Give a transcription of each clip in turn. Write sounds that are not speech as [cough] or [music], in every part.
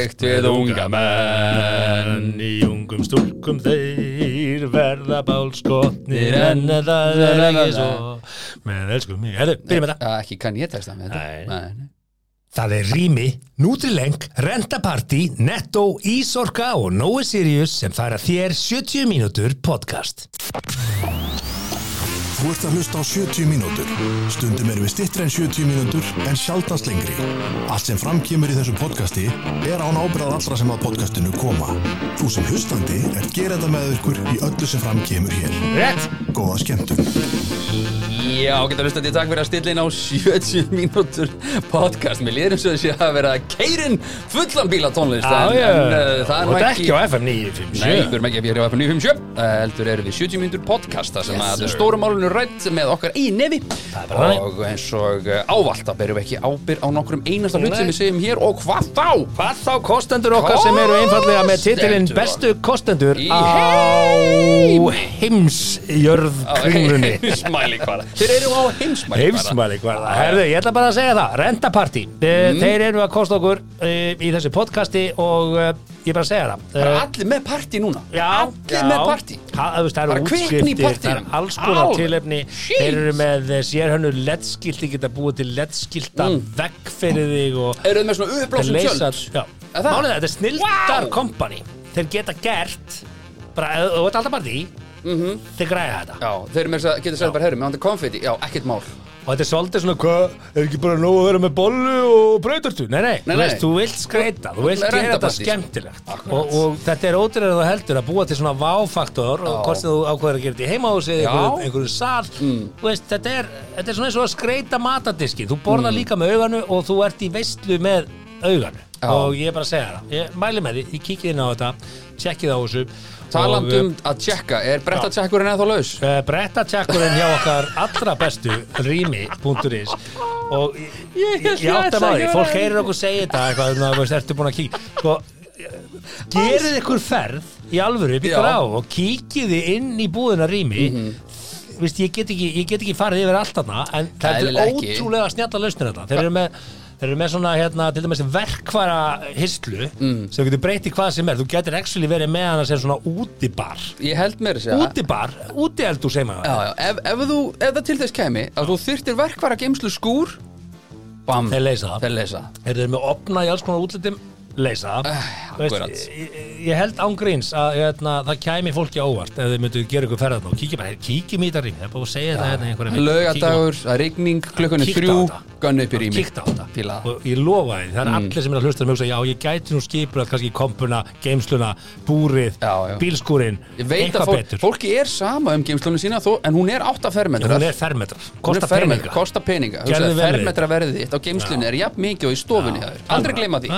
lekt við unga menn. Í ungum stúlkum þeir verða bálskotnir en það er ekki svo með elskum mig. Herðu, byrjum með þetta Já, ekki kann ég texta með þetta Nei. Það er Rými, Nutrileng, Rentaparty, Netto, Ísorka og Nói Sirius sem færa þér 70 mínútur podcast. Þú ert að hlusta á 70 mínútur. Stundum erum við stittri en 70 mínútur en sjaldast lengri. Allt sem framkýmur í þessu podcasti er án ábyrðað allra sem að podcastinu koma. Þú sem hlustandi er gerenda með ykkur í öllu sem framkýmur hér. Rétt! Góða skemmtun. Já, getur hlustandi takk fyrir að stilla inn á 70 mínútur podcast Mér líður eins og þessi að vera keirin fullan bílatónlist en, en uh, það er Og þetta ekki ekki á FM 957. Nei, við erum ekki að fyrir á FM 957 uh, heldur erum við 70 mínútur podcast þar sem Yes, að sir. stóra málunum rætt með okkar í nefi. Og eins og uh, ávallt að berum við ekki ábyr á nokkrum einasta hlut sem við segjum hér. Og hvað þá? Hvað þá kostendur okkar sem eru einfallega með titilinn bestu kostendur á heimsjörð kringlunni? Heimsmælikvarða. Þeir eru á heimsmælikvarða. Herðu, ég ætla bara að segja það. Rentaparty, mm. þeir eru að kosta okkur uh, í þessu podcasti og ég bara að segja það. Það eru uh, allir með partí núna. Já, Allir já. með partí. Ha, veist, það Bara eru útskriftir, það er alls konar tilefni. Þeir eru með eh, sérhönnu LED-skilti geta búið til LED-skilta Mm. vegg fyrir þig Eru þið með svona uppblásum tjöld? Er er, þetta er snildar Vá. company Þeir geta gert bara, þú ert alltaf partí þeir græða þetta. Já, þeir eru með þess að geta sagt bara, herru, með hann konfetti Já, ekkert mál Og þetta er svolítið svona, hvað, er ekki bara nóg að vera með bollu og brautartu? Nei, nei, Nei, þú nei. veist, þú vilt skreita, þú vilt er gera þetta rendapartí. skemmtilegt og, og þetta er ótrúlega þú heldur að búa til svona váfaktor og hvort sem þú ákveður að gera þetta í heimahúsi Já. einhverjum, einhverjum sal þú veist, þetta er, þetta er svona eins og að skreita matadiski þú borðar líka með auganu og þú ert í veistlu með auganu Já. og ég er bara að segja það, ég mæli með því, ég kikið inn á þetta tjekkið á þessu Talandi og, um að tjekka, er brettatjekkurinn eða þá laus? Uh, Brettatjakkurinn hjá okkar allra bestu rými.is og ég, átta maður fólk heyrir okkur segja þetta eitthvað, þú veist, ertu búin að kíkja? Sko, gerið ykkur ferð í alvöru Já. á og kíkið þið inn í búðina rými. Vist, ég, get ekki, ég get ekki farið yfir allt þarna en það er ótrúlega snjalla lausnir þetta þeir eru með Þeir eru með svona, hérna, til dæmis verkværa hyslu Mm. sem getur breytið hvað sem er. Þú getur actually verið með hana sem svona útibar. Ég held mér að segja Útibar, útieldur segir maður. Ef, ef, ef það til þess kemi að þú þyrtir verkvara geimslu skúr Bam, Þeir leysa það. þeir eru með opna í alls konar útlitum leysa. Þú akkurat. ég, ég held ángríns að hérna, það kæmi fólki á óvart ef þið myndu gera ykkur ferðan og kíkjum í það að hérna mynd. Laugadagur, það er er Kíktu á þrjú. Gunn upp í rými og ég lofa því, það er Mm. allir sem er að hlusta um já, ég gæti nú skipur að kannski kompuna, geimsluna, búrið Já, já. bílskúrin, að eitthvað fólk, betur. fólki er sama um geimslunum sína þó, en hún er 8 fermetrar. Hún er fermetrar, er Kosta peninga. Gerðu Hugsaðu, vel við Fermetra verðið þitt á geimslunni er jafn mikið og í stofunni. Aldrei gleyma því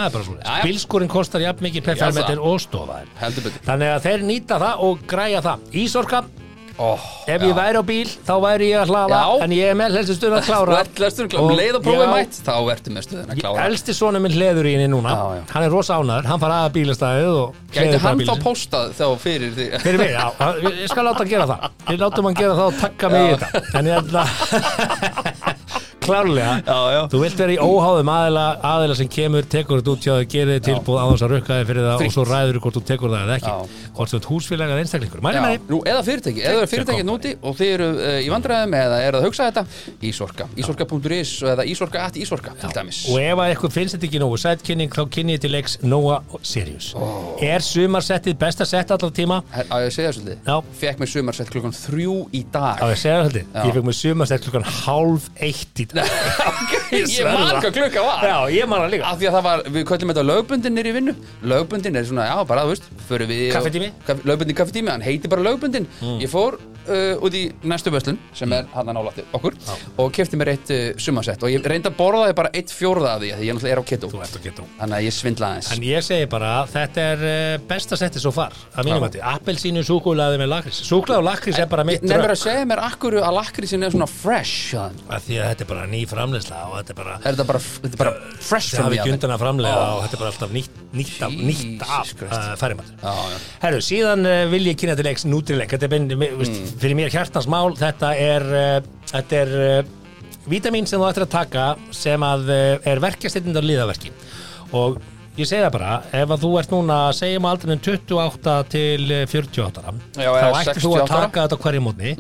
bílskúrin kostar jafn mikið per Já, það. fermetr og stofaðir þannig að þeir nýta það og græja það. Ísorka, oh, ef ég væri á bíl þá væri ég að hlaða, Já. en ég er með helstu stund að klára. Leið og prófið já, mætt Þá ertu með stuðin að klára. elsti svona minn hleður í henni núna. Já, já. hann er rosa ánæður, hann fara að bílastæðið og Gæti hann þá postað þá fyrir því Fyrir mig, já, ég skal láta hann gera það. Ég látum hann gera það og takka mig í þetta [laughs] Klárlega. Já, já. Þú vilt vera í óháðum aðila, aðila sem kemur tekur þetta út hjá þig, gerir þið tilbúð á þess að rukka þig fyrir það Frítt. og svo ræður hvort þú tekur það eða ekki. Hvort þú ert húsfélag eða einstaklingur. Eða fyrirtæki, eða fyrirtæki núti og þið eru uh, í vandræðum eða eru að hugsa þetta Ísorka, ísorka.is eða ísorka at ísorka til dæmis. Og ef að eitthvað finnst þetta ekki nógu sætkynning þá kynni ég til leiks Nóa Sirius. Er sumarsettið besta sett allar tíma? Á ég segja svolítið, fekk mér sumarsett klukkan þrjú í dag. Á ég segja það Já. Ég fekk mér sumarsett klukkan hálf eitt í dag Ég sverða. man hvað klukka var. Já, ég man það líka. Af því að það var, við köllum þetta lögbundin nýri vinnu. Lögbundin er svona, já bara, þú veist Förum við Kaffitími? Kaff, Lögbundin kaffetími, hann heitir bara lögbundin. Ég fór uh, út í næstu vöslun Sem er hann að nálætti okkur Og kefti mér eitt uh, sumarsett. Og ég reyndi að borða því bara eitt fjórða af því Því ég náttúrulega er á keto. Þú ert að geta Þannig að ég svindla aðeins. En ég segi bara þetta er uh, besta setti svo far að mínum Já. að appelsínu súkulaði með lakrís súkulaði og lakrís er bara mitt Nefnir að segja mér akkur að lakrísin er svona fresh þeim. að því að þetta er bara ný framleiðsla og þetta er bara Er þetta bara, þetta er bara fresh það from hafi the ekki undan að framleiða Ó. og þetta er bara alltaf nýtt, nýtt af, nýtt af uh, færimatur. Já, já. Herru, síðan uh, vil ég kynna til leiks nútrileik þetta er minn, mm. Fyrir mér hjartans mál þetta er, uh, þetta er uh, vítamin sem þú ættir að taka sem að uh, er verkjasteytindar liðaverki. Og ég segi það bara ef að þú ert núna, segjum aldrei 28 til eh, 48 ára, Já, þá ættir þú 68 að taka þetta á hverju mótni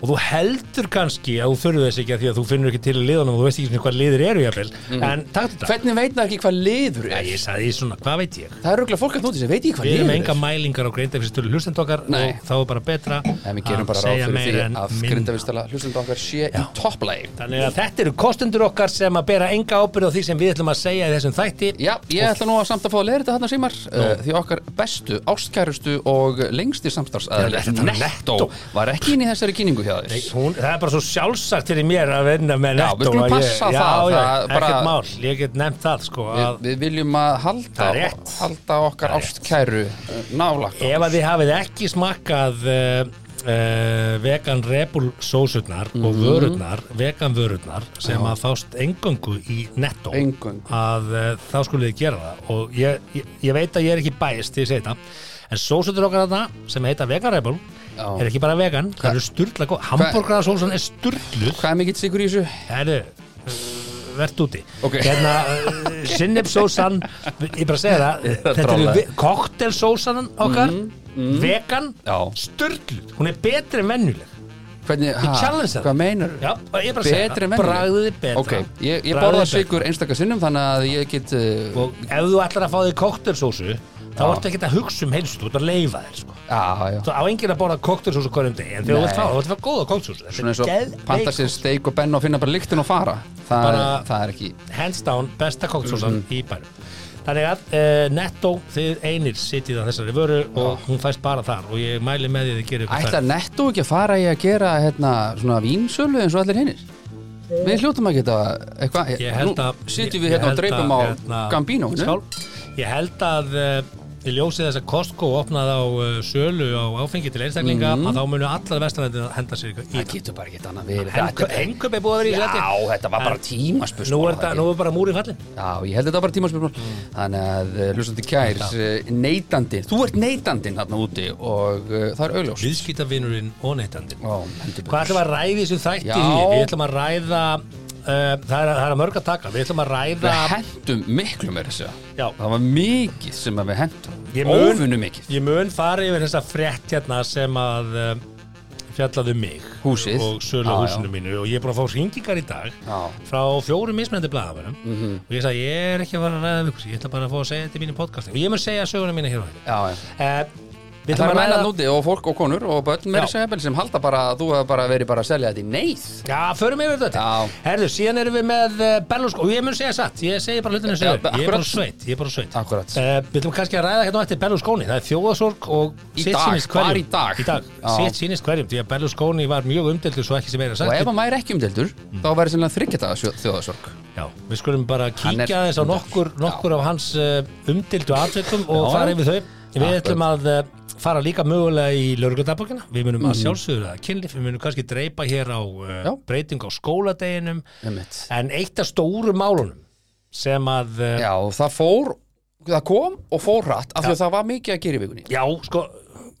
og þú heldur kannski að þú þurfið þess ekki að því að þú finnur ekki til liðunum og þú veist ekki hvað liður eru jafnvel. En takk þetta. Hvernig veit það ekki hvað liður er? ég sagði svona, hvað veit ég? Það er röglega fólk að nóti sem veit ekki hvað Við erum liður enga er? mælingar á greindafistölu hlustend okkar Nei. og þá er bara betra að segja meira en að minna. Þannig að þetta eru kostendur okkar sem að bera enga ábyrð á því sem við ætlum að segja í þessum þætti. Já, ég ætla nú að samt að fá að leira þetta þarna símar uh, því okkar bestu, ástkærustu og lengsti samstarfsaðal Þetta er Netto var ekki inn í þessari kynningu hjá þér. Það er bara svo sjálfsagt fyrir mér að vinna með Já, netto við skulum að ég- passa já, það, Já, það bara- ekkert mál, ég get nefnt það sko Við, að við viljum að halda, halda okkar ástkæru uh, nálagt ef að þið hafið ekki smakkað uh, uh, vegan rebul sósurnar Mhm. og vörurnar, vegan vörurnar sem að fást engöngu í netto Eingöngu. að uh, þá skulið þið gera það og ég, ég, ég veit að ég er ekki bæst því ég segi þetta en sósurnar okkar þarna sem heita vegan rebel Já. er ekki bara vegan, það eru sturla góð hamburgararsósan er sturluð Hvað er mikill sigur í þessu? Herru, verðt úti Ok. Hérna, uh, sinnepsósan Ég bara segja það [laughs] Þetta eru trollar. vi- koktelsósan okkar Vegan, sturluð Hún er betri en venjuleg. Hvernig, ha, challenge það. hvað meinar ég Betri en það. venjuleg? Bragðið er betra. Ok, ég, ég borða er sigur einstakar sinnum þannig að ég get uh, Og ef þú ætlar að fá þig koktelsósu Þá ertu ekki að hugsa um heilsu Þú ert að leifa þér sko. Þú á enginn að borða koktelsósu hverjum degi En þú ert að fá góða koktelsósu Svona eins og panta sér steik og benn og finna bara lyktin og fara. Það, Bara- það er ekki hands down besta koktelsósan Mhm. í bænum þannig að uh, netto þið einir sitið á þessari vöru og hún fæst bara þar og ég mæli með því að þið gerir ykkur Ætlar netto ekki að fara í að gera hérna, svona vínsölu eins og allir hinnir? Við hljóttum að geta eitthvað ég held að Nú sitjum ég við hérna og held að, á hérna, Gambino skál. ég held að uh, í ljósi þess að Costco opnaði á uh, sölu á áfengi til einstaklinga að þá munu allar vestanættin að henda sér í Mhm. Það getur bara ekki annað verið. Henköp er búið að vera í Já, sæti þetta var bara En tímaspurs nú er, þetta, nú er bara múri fallin Já, ég held þetta var bara tímaspurs Þannig að uh, hlustandi kærs uh, neytandi, þú ert neytandinn þarna úti og uh, það er augljós viðskýtavinurinn og heldur Hvað ætlum að ræða í þessu þætti Já. Við ætlum að ræða það, er, það er mörg að taka. Við ætlum að ræða Við hendum miklu meira þessu Já. Það var mikið sem við hendum Ófunnu mikið. Ég mun fara yfir þessa frétt hérna sem að uh, fjallaði um mig Húsið. og sölu á húsinu mínu. Og ég er búin að fá hringingar í dag Já. frá fjórum mismennandi blaðamennum Mhm. og ég sagði ég er ekki að fara að ræða ykkur. Ég ætla bara að fá að segja þetta í mínu podcasti. Og ég mun segja söguna mína hér á henni uh, Við ætlum að ræða núti og fólk og konur og börn Já. segja vel sem halda bara að þú hefur bara verið bara að selja þetta í neyð. Já, förum yfir þetta. Já. Herðu, síðan erum við með uh, Berlusconi og ég mun segja satt, ég segi bara hlutinu sem Já, er. Ég er bara sveit, ég er bara sveit. Akkurat. Uh, við ætlum kannski að ræða hérna á eftir Berlusconi. Það er þjóðasorg og Í sitt dag, sýnist hverjum. bara í dag. í dag. Já. sitt sýnist hverjum, því að Berlusconi var mjög umdeldur svo ekki sem er að Og sagt ef hann væri ekki umdeldur þá væri sennilega þryggjata þjóðasorg Já, við skulum bara Hann kíkja aðeins á nokkur, nokkur af hans uh, umdeldu atveikum og fara yfir þau. Við ætlum að fara líka mögulega í laurugludaborgina við munum Mhm. að sjálfsögðu að kynlif við munum kannski dreipa hér á uh, breyting á skóladeginum. En eitt af stóru málunum sem að uh, Já, það fór Það kom og fór hratt af því að það var mikið að gera í vikunni. Já, sko,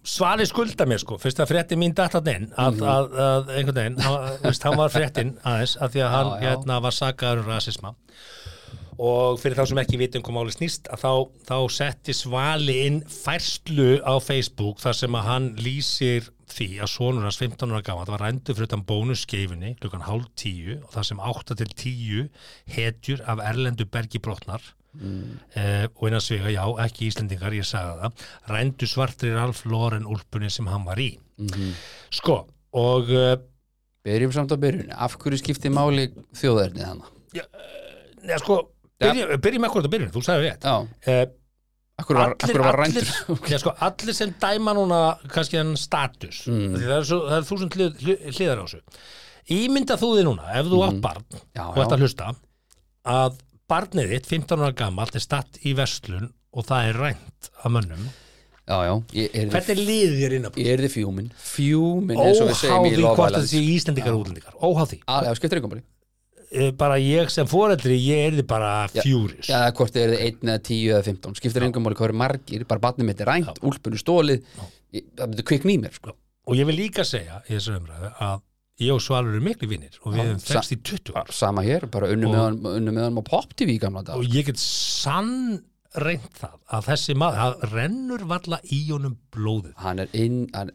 Svali skulda mér sko fyrst að fréttin mín datt hann inn að, Mhm. að, að einhvern veginn, hann, veist, hann var fréttin aðeins að því að hann Já, já. hérna var sakaður um rasisma og fyrir þá sem ekki vitum hvað máli snýst að þá, þá setti Svali inn færslu á Facebook þar sem að hann lýsir því að sonur hans 15 ára gama það var rændu fyrir utan bónusskeifinni klukkan hálf tíu og það sem 8 til 10 hetjur af erlendu bergi brotnar mm. og innan svega, já, ekki Íslendingar ég sagði það, rændu svartri Ralf Loren úlpunni sem hann var í sko, og uh, Byrjum samt á byrjun Af hverju skipti máli þjóðarnið hana? ja, sko, byrjum, byrjum ekkur að byrjum, þú sagði rétt. Uh, af hverju var, af hverju var rændur? já, [laughs] sko, allir sem dæma núna kannski hann status Mm. því það er, svo, það er þúsund hlið, hlið, hliðar á þessu. Ímynda þú þið núna, ef þú átt barn Mhm. Já, og já. að hlusta að barnið þitt, 15 ára gamalt er statt í verslun og það er rænt af mönnum. Já, já, er hvernig liðið þér inn á Ég er þið fjúmin Fjúmin eins og við segjum í óháði hvort Love það Island sé Íslendingar og útlendingar. Óháði, Já, skiptir ykkur Eh, bara ég sem foreldri ég er þið bara fjúris Já, hvort er þið 1 eða 10 eða 15 Skiptir ykkur máli hvað eru margir Bara barnið mitt er rænt, úlpunni stólið Ég- Það myndi kvikn í mér, sko. Og ég vil líka segja í þessu umræðu að ég og Svalur eru miklu vinnir og við hefum þekst í 20 ár. Sama hér, bara unnu Og- með hann, unnu með hann á Pop TV í gamla dag og ég get sann reynt það að þessi maður, það rennur valla í honum blóðið. Hann er inn, hann,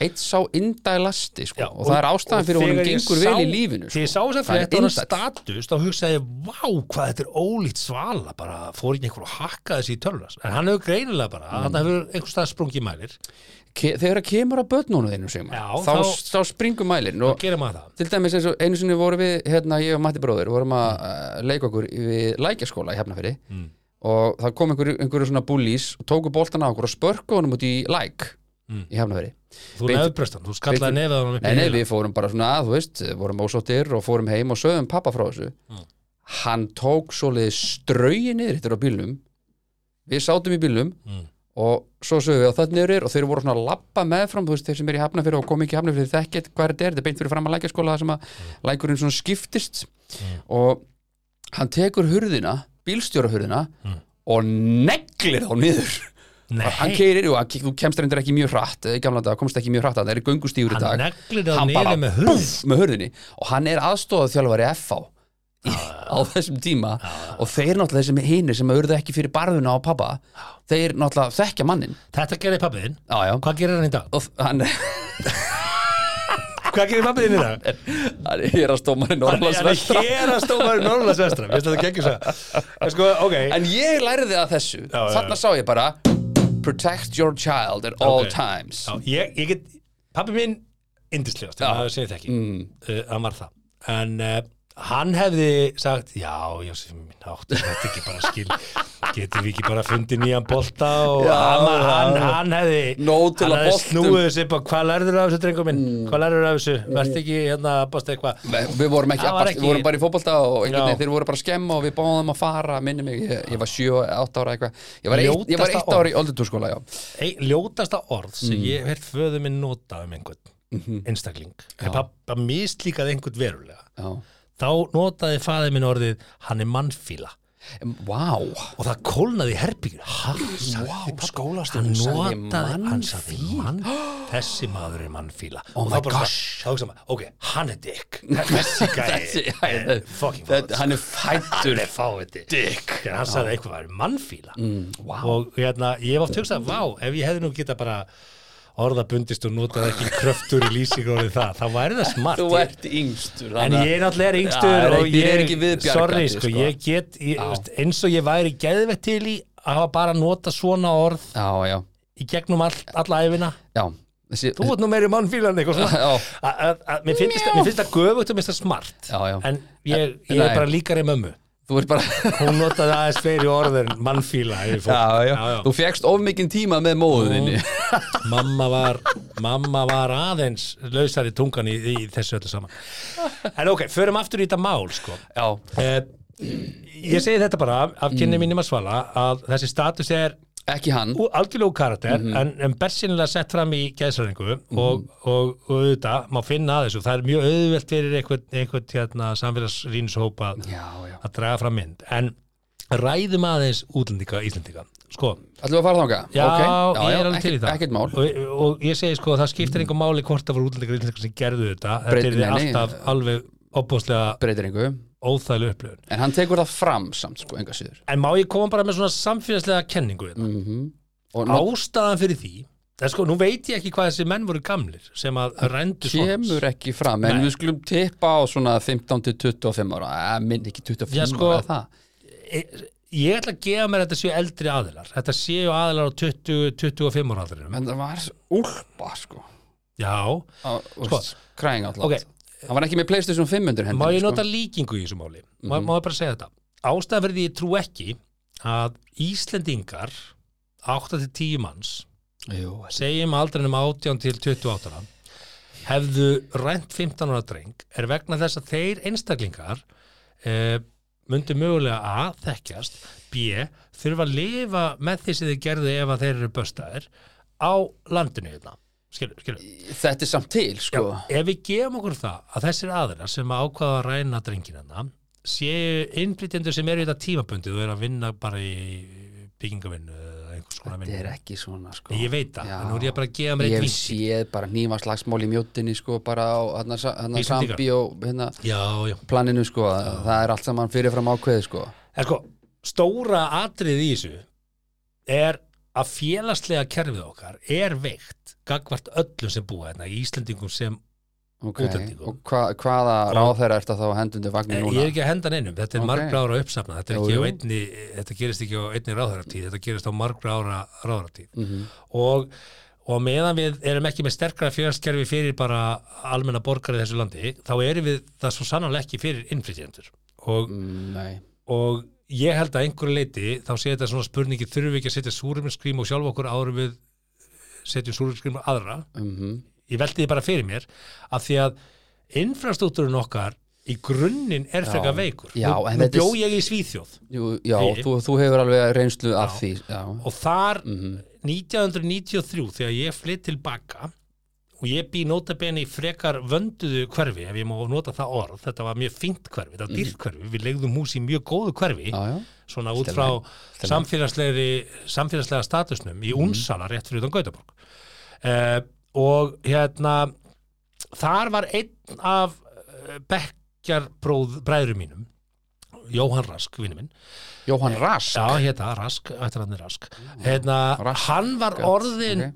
eitt sá indælasti sko, Já, og, það er ástæðan fyrir honum gengur vel í lífinu Þegar ég sá þess að á hann indæll. status þá hugsaði ég, vá, hvað þetta er ólíkt svala. Bara fór ekki einhver að hakka þessi í tölvlas en hann hefur greinilega bara, mm. hann hefur einhver stað sprungið mælir, Ke, þegar það kemur að börnunum þínu Sigmar, Já, þá, þá- þá, springur mælin þá og til dæmis eins og einu sinni vorum við hérna, ég og Matti bróðir, vorum að uh, leika okkur við lækjaskóla í Hefnafyrir Mm. Og það kom einhverju, einhverju svona búlís og tóku boltan á okkur og spörku honum út í læk Mm. í Hefnafyrir Þú Beint- nefnbröstan, þú skallaði á hann Nei, nei, við fórum bara svona að, þú veist, vorum ósóttir og fórum heim og sögum pappa frá þessu. Mm. Hann tók svoleiði strauji niður hittur á bílnum. Við sátum í bílnum Mm. og svo sögum við á það niður er og þeir voru svona að lappa meðfram, þú veist, þeir sem er í hafnafyrir og kom ekki í hafnafyrir þekkið hvað þetta er, þetta er beint fyrir fram að lækjaskóla það sem að lækurinn svona skiptist. Og hann tekur hurðina, bílstjórahurðina Mm. og neglir þá niður. Nei, hann keirir, jú, hann- þú kemst reyndar ekki mjög hratt eða í gamla dag, komst ekki mjög hratt það er göngustífur í dag. hann neglir hann niður með hurð búff, með hurðinni. Og hann er aðstofað þjálfari FH á þessum tíma. Og þeir náttúrulega þessum hinir sem urðu ekki fyrir barðuna á pappa þeir náttúrulega þekkja mannin Þetta gerir pappiðinn, hvað gerir hann í dag? og hann, [laughs] Hvað gerir pappiðinn í dag? hann er að stóma í Hann Norrlands er vestra. hér að stóma í Norrlands vestra Veistu þetta geggjur svo En sko, ok. En ég læriði að þessu. Þarna sá ég bara protect your child at all Ok. times. Já, ég, ég get, pappi minn indislegast, það það mm. hann var það. En uh, hann hefði sagt já, Jósef minn, áttu þetta ekki bara skil getum við ekki bara fundið nýjan bolta og Já, hann, hann, hann hefði til hann hefði snúið þessi bara, hvað lærður af þessu drengum minn? Hvað lærður af þessu, verðst ekki hérna að basta eitthvað. Við við vorum ekki, ekki- við vorum bara í fótbolta og veginn þeir voru bara að skemma og við báðum að fara, minni mig, ég, ég var 7-8 ára eitthvað, ég var eitt, ég var eitt ára í oldurtúrskóla, já. Ei, ljótasta orð sem Mm. ég hef föðu minn notað um einhvern Mhm. einstakling. Ef pappa mislíkaði einhvern verulega. Já. Þá notaði faðið minn orðið hann er mannfíla Vá, og það kólnaði í herbyggju hann sagði Vá, pappa, skólastjórinn hann notaði hann sagði mann, þessi maður er mannfíla Oh og my þá bara gosh. svona, ok, hann er dick [laughs] þessi gæði hann er fættur hann er fáið dick þegar hann sagði eitthvað var mannfíla Mm, Vá, og hérna, ég hef oft hugsað, vá, ef ég hefði nú geta bara orða bundist og notað ekki kröftur í lýsingu orðið það, þá væri það smart þú Ég- ert yngstur En ég náttúrulega er yngstur er og ég er sorry, sko, sko. ég get ég, veist, eins og ég væri geðvett til í að hafa bara nota svona orð Já, já, í gegnum all, alla æfina já. Þú ert nú meiri mannfílan eitthvað svona. [laughs] Mér finnst það- göfugt og mér finnst það smart. Já, já. En ég, ég Nei. er bara líkari mömmu. Þú ert bara [laughs] Hún notaði aðeins fleiri orð en mannfíla. Já, já, já, þú fegst of mikinn tíma með móðinni [laughs] Mamma var Mamma var aðeins lausari tungan í, í þessu öllu saman. En ok, förum aftur í þetta mál sko. Eh, ég segi þetta bara af, af kynni mínum að svala að þessi status er ekki hann. Algjörlega úr karakter Mhm. en, en bersinlega sett fram í gæðsræðingu og, og, og auðvitað má finna að þessu. Það er mjög auðvelt fyrir einhvern, einhvern hérna, samfélagsrýnshóp að, Já, já draga fram mynd. En ræðum aðeins útlendinga Íslendinga sko, Ætlum við að fara þanga? já, ég er alveg til í það. ekkert mál. Og, og ég segi sko það skiptir einhver máli hvort það voru útlendingar Íslendinga sem gerðu þetta. Þetta er alltaf alveg opbóðslega Breytir einhver óþægileg upplöfun En hann tekur það fram samt, sko, enga síður. En má ég koma bara með svona samfélagslega kenningu mm ná, Ástæðan fyrir því það er sko, nú veit ég ekki hvað þessi menn voru gamlir sem að rændu kemur ekki fram En Nei. við skulum tippa á svona 15 til 25 ára. Minn ekki 25 Já, sko, ára, það? E- Ég ætla að gefa mér að þetta séu eldri aðilar. Þetta séu aðilar á 20-25 ára aldrinum. En það var úlpa, sko. Já, Sko, kræðing alltaf ok, Hann var ekki með Playstation 500 má hendinni, ég nota sko. líkingu í þessu máli má, Mhm. má ég bara segja þetta því ég trú ekki að Íslendingar 8-10 manns Jú, segjum aldrinum 18 til 28 ára hefðu rænt 15 ára dreng er vegna þess að þeir einstaklingar eh, myndu mögulega A þekkjast, B þurfa að lifa með því sem þeir gerðu ef að þeir eru böstaðir á landinu hérna skilur, skilur. Þetta er samt til, sko. Já, ef við gefum okkur það að þessir aðra sem ákvaða að ræna drengina séu innflytjendur sem eru í þetta tímabundið og eru að vinna bara í byggingavinnu Þetta er vinnu. ekki svona, sko. Ég veit það, Já. en nú er ég bara að gefa mér Ég eitt vísi séð bara nývaslagsmál í mjóttinni, sko Bara á hérna Íslendingar. Sambi og hérna Já, já, planinu, sko. Það er allt saman fyrirfram ákveði, sko. En sko stóra atrið í þessu er að félagslega kerfið okkar er veikt gagvart öllum sem búa hérna í Íslendingum sem ok, útlendingum. og hva, hvaða ráð þeirra er þetta þá hendundi vagnin ég núna er ekki að henda neinum, þetta er Ok. margra ára uppsafna þetta, Jú, jú. einni, þetta gerist ekki á einni ráðhæratíð þetta gerist á margra ára ráðhæratíð Mhm. og, og meðan við erum ekki með sterkara félagskerfi fyrir bara almenna borgari í þessu landi þá erum við það svo sannanlega ekki fyrir innflytjendur og, Mm, og ég held að einhverju leiti þá sé þetta svona spurningi þurfum við ekki að setja súruminskrím og sjálf okkur árum við setjum súruminskrím og aðra mhm ég velti því bara fyrir mér af því að infrastruktúrun okkar í grunninn er Já. frekar veikur Já, nú, nú bjó ég í Svíþjóð Jú, já, þú, þú hefur alveg reynslu af því já. og þar Mhm. 1993 þegar ég flytt tilbaka og ég bý notabene í frekar vönduðu hverfi ef ég má nota það orð, þetta var mjög fínt hverfi þetta var dýrt hverfi, við legðum hús í mjög góðu hverfi já, já, svona út frá samfélagslega statusnum í Únsala rétt fyrir utan Gautaborg. Uh, og hérna þar var einn af uh, bekkjar bræðurum mínum Jóhann Rask, vinnu minn. Jóhann Rask? já, hérna Rask, ættir hann er Rask hérna, Rask, hann var orðin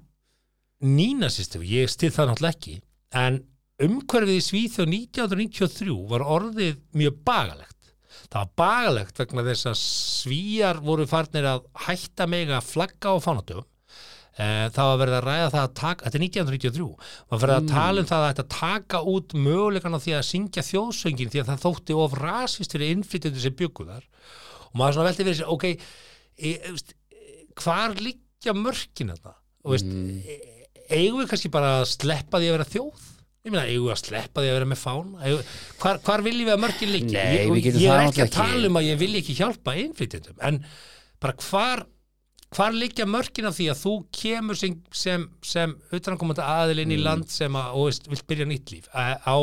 ok. nínasistur, ég stið það náttúrulega ekki en umhverfið í Svíþjóð 1993 var orðið mjög bagalegt. Það var bagalegt vegna þess að svíjar voru farnir að hætta meg að flagga á fánatöfum Eh, það var verið að ræða það að taka, þetta er 1993 var verið að tala um það að þetta taka út mögulegan á því að syngja þjóðsöngin því að það þótti of rasist fyrir innflytjendur sem byggu þar. Og maður svona velti fyrir sér, ok hvar liggja mörkin þetta og veist, e, eigum við kannski bara að sleppa því að vera þjóð? Ég meina, eigum við að sleppa því að vera með fán eigum, hvar, hvar viljum við að liggja Nei, ég, ég er ekki að tala um að ég vilja ekki hjálpa innflytjendum en bara hvar hvar liggja mörkin af því að þú kemur sem, sem, sem utankomandi aðil inn í Mm. land sem að, og vilt byrja nýtt líf? Á, á,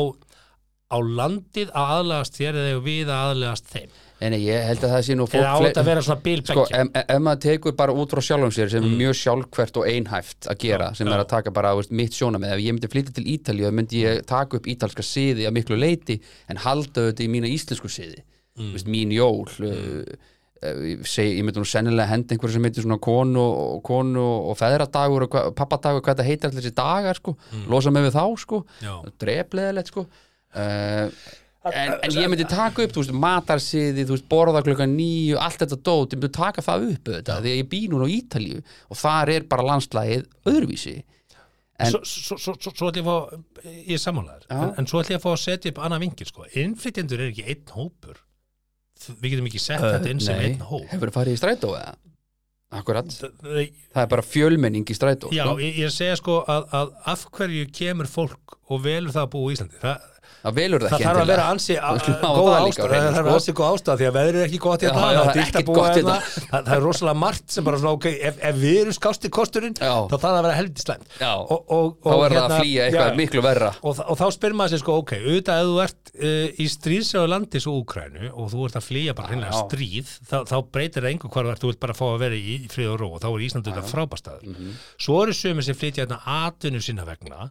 landið að aðlegast þér eða við að aðlegast þeim Nei, ég held að það sé nú fólk eða á fle- þetta að vera svona Sko, bilbeggja ef, ef maður tekur bara út frá sjálfum sér sem er mjög sjálfkvært og einhæft að gera Já, sem já. er að taka bara veist, mitt sjónamið ef ég myndi flytja til Ítalíu þá myndi ég taka upp ítalska siði að miklu leiti en halda þetta í mína íslensku siði. Mm. veist, mín jól uh, uh, ég, segi, ég myndi nú sennilega henda einhverju sem heitir svona konu og, konu og feðradagur og pappadagur hvað þetta heitir allir þessi dagar sko, losa mig við þá sko. Drefleðilegt sko. Uh, en, en ég myndi taka upp þú veist, matarsiði, þú veist, borða klukkan nýju allt þetta dót, ég myndi taka það upp þetta, því að ég bý núna á Ítalíu og þar er bara landslægið öðruvísi. En- svo, ætlum ég að fá ég er sammálaður, en, en svo ætlum ég að fá að setja upp annað vingil, sko, innflytjendur er ekki einn hópur. Við getum ekki sett þetta inn sem einn hóp. Hefur farið í strætó eða? Akkurat, það er bara fjölmenning í strætó Já, sko. ég, ég segja sko að, að af hverju kemur fólk og velur það að búa í Íslandi? Það, það velur það það þarf að vera ansi góð ástæð það þarf að sko. ansi góð ástæð því að veðrið er ekki gott hérna það er dýrt að búa hérna hérna. það, er rosalega margt sem bara svona ok, ef, ef við erum skásti kosturinn Já. þá þarf það að vera og, og, þá og er það að flýja eitthvað miklu verra og, og þá spyr maður sér sko, ok, auðvitað ef þú ert uh, í stríðsjáðu landi svo Úkrænu og þú ert að flýja bara já. stríð þá, breytir það einhver hvar þú ert, bara fá að vera í, í frið og ró og þá Mhm. svo eru sömur sem flytja hérna atvinnu sinna vegna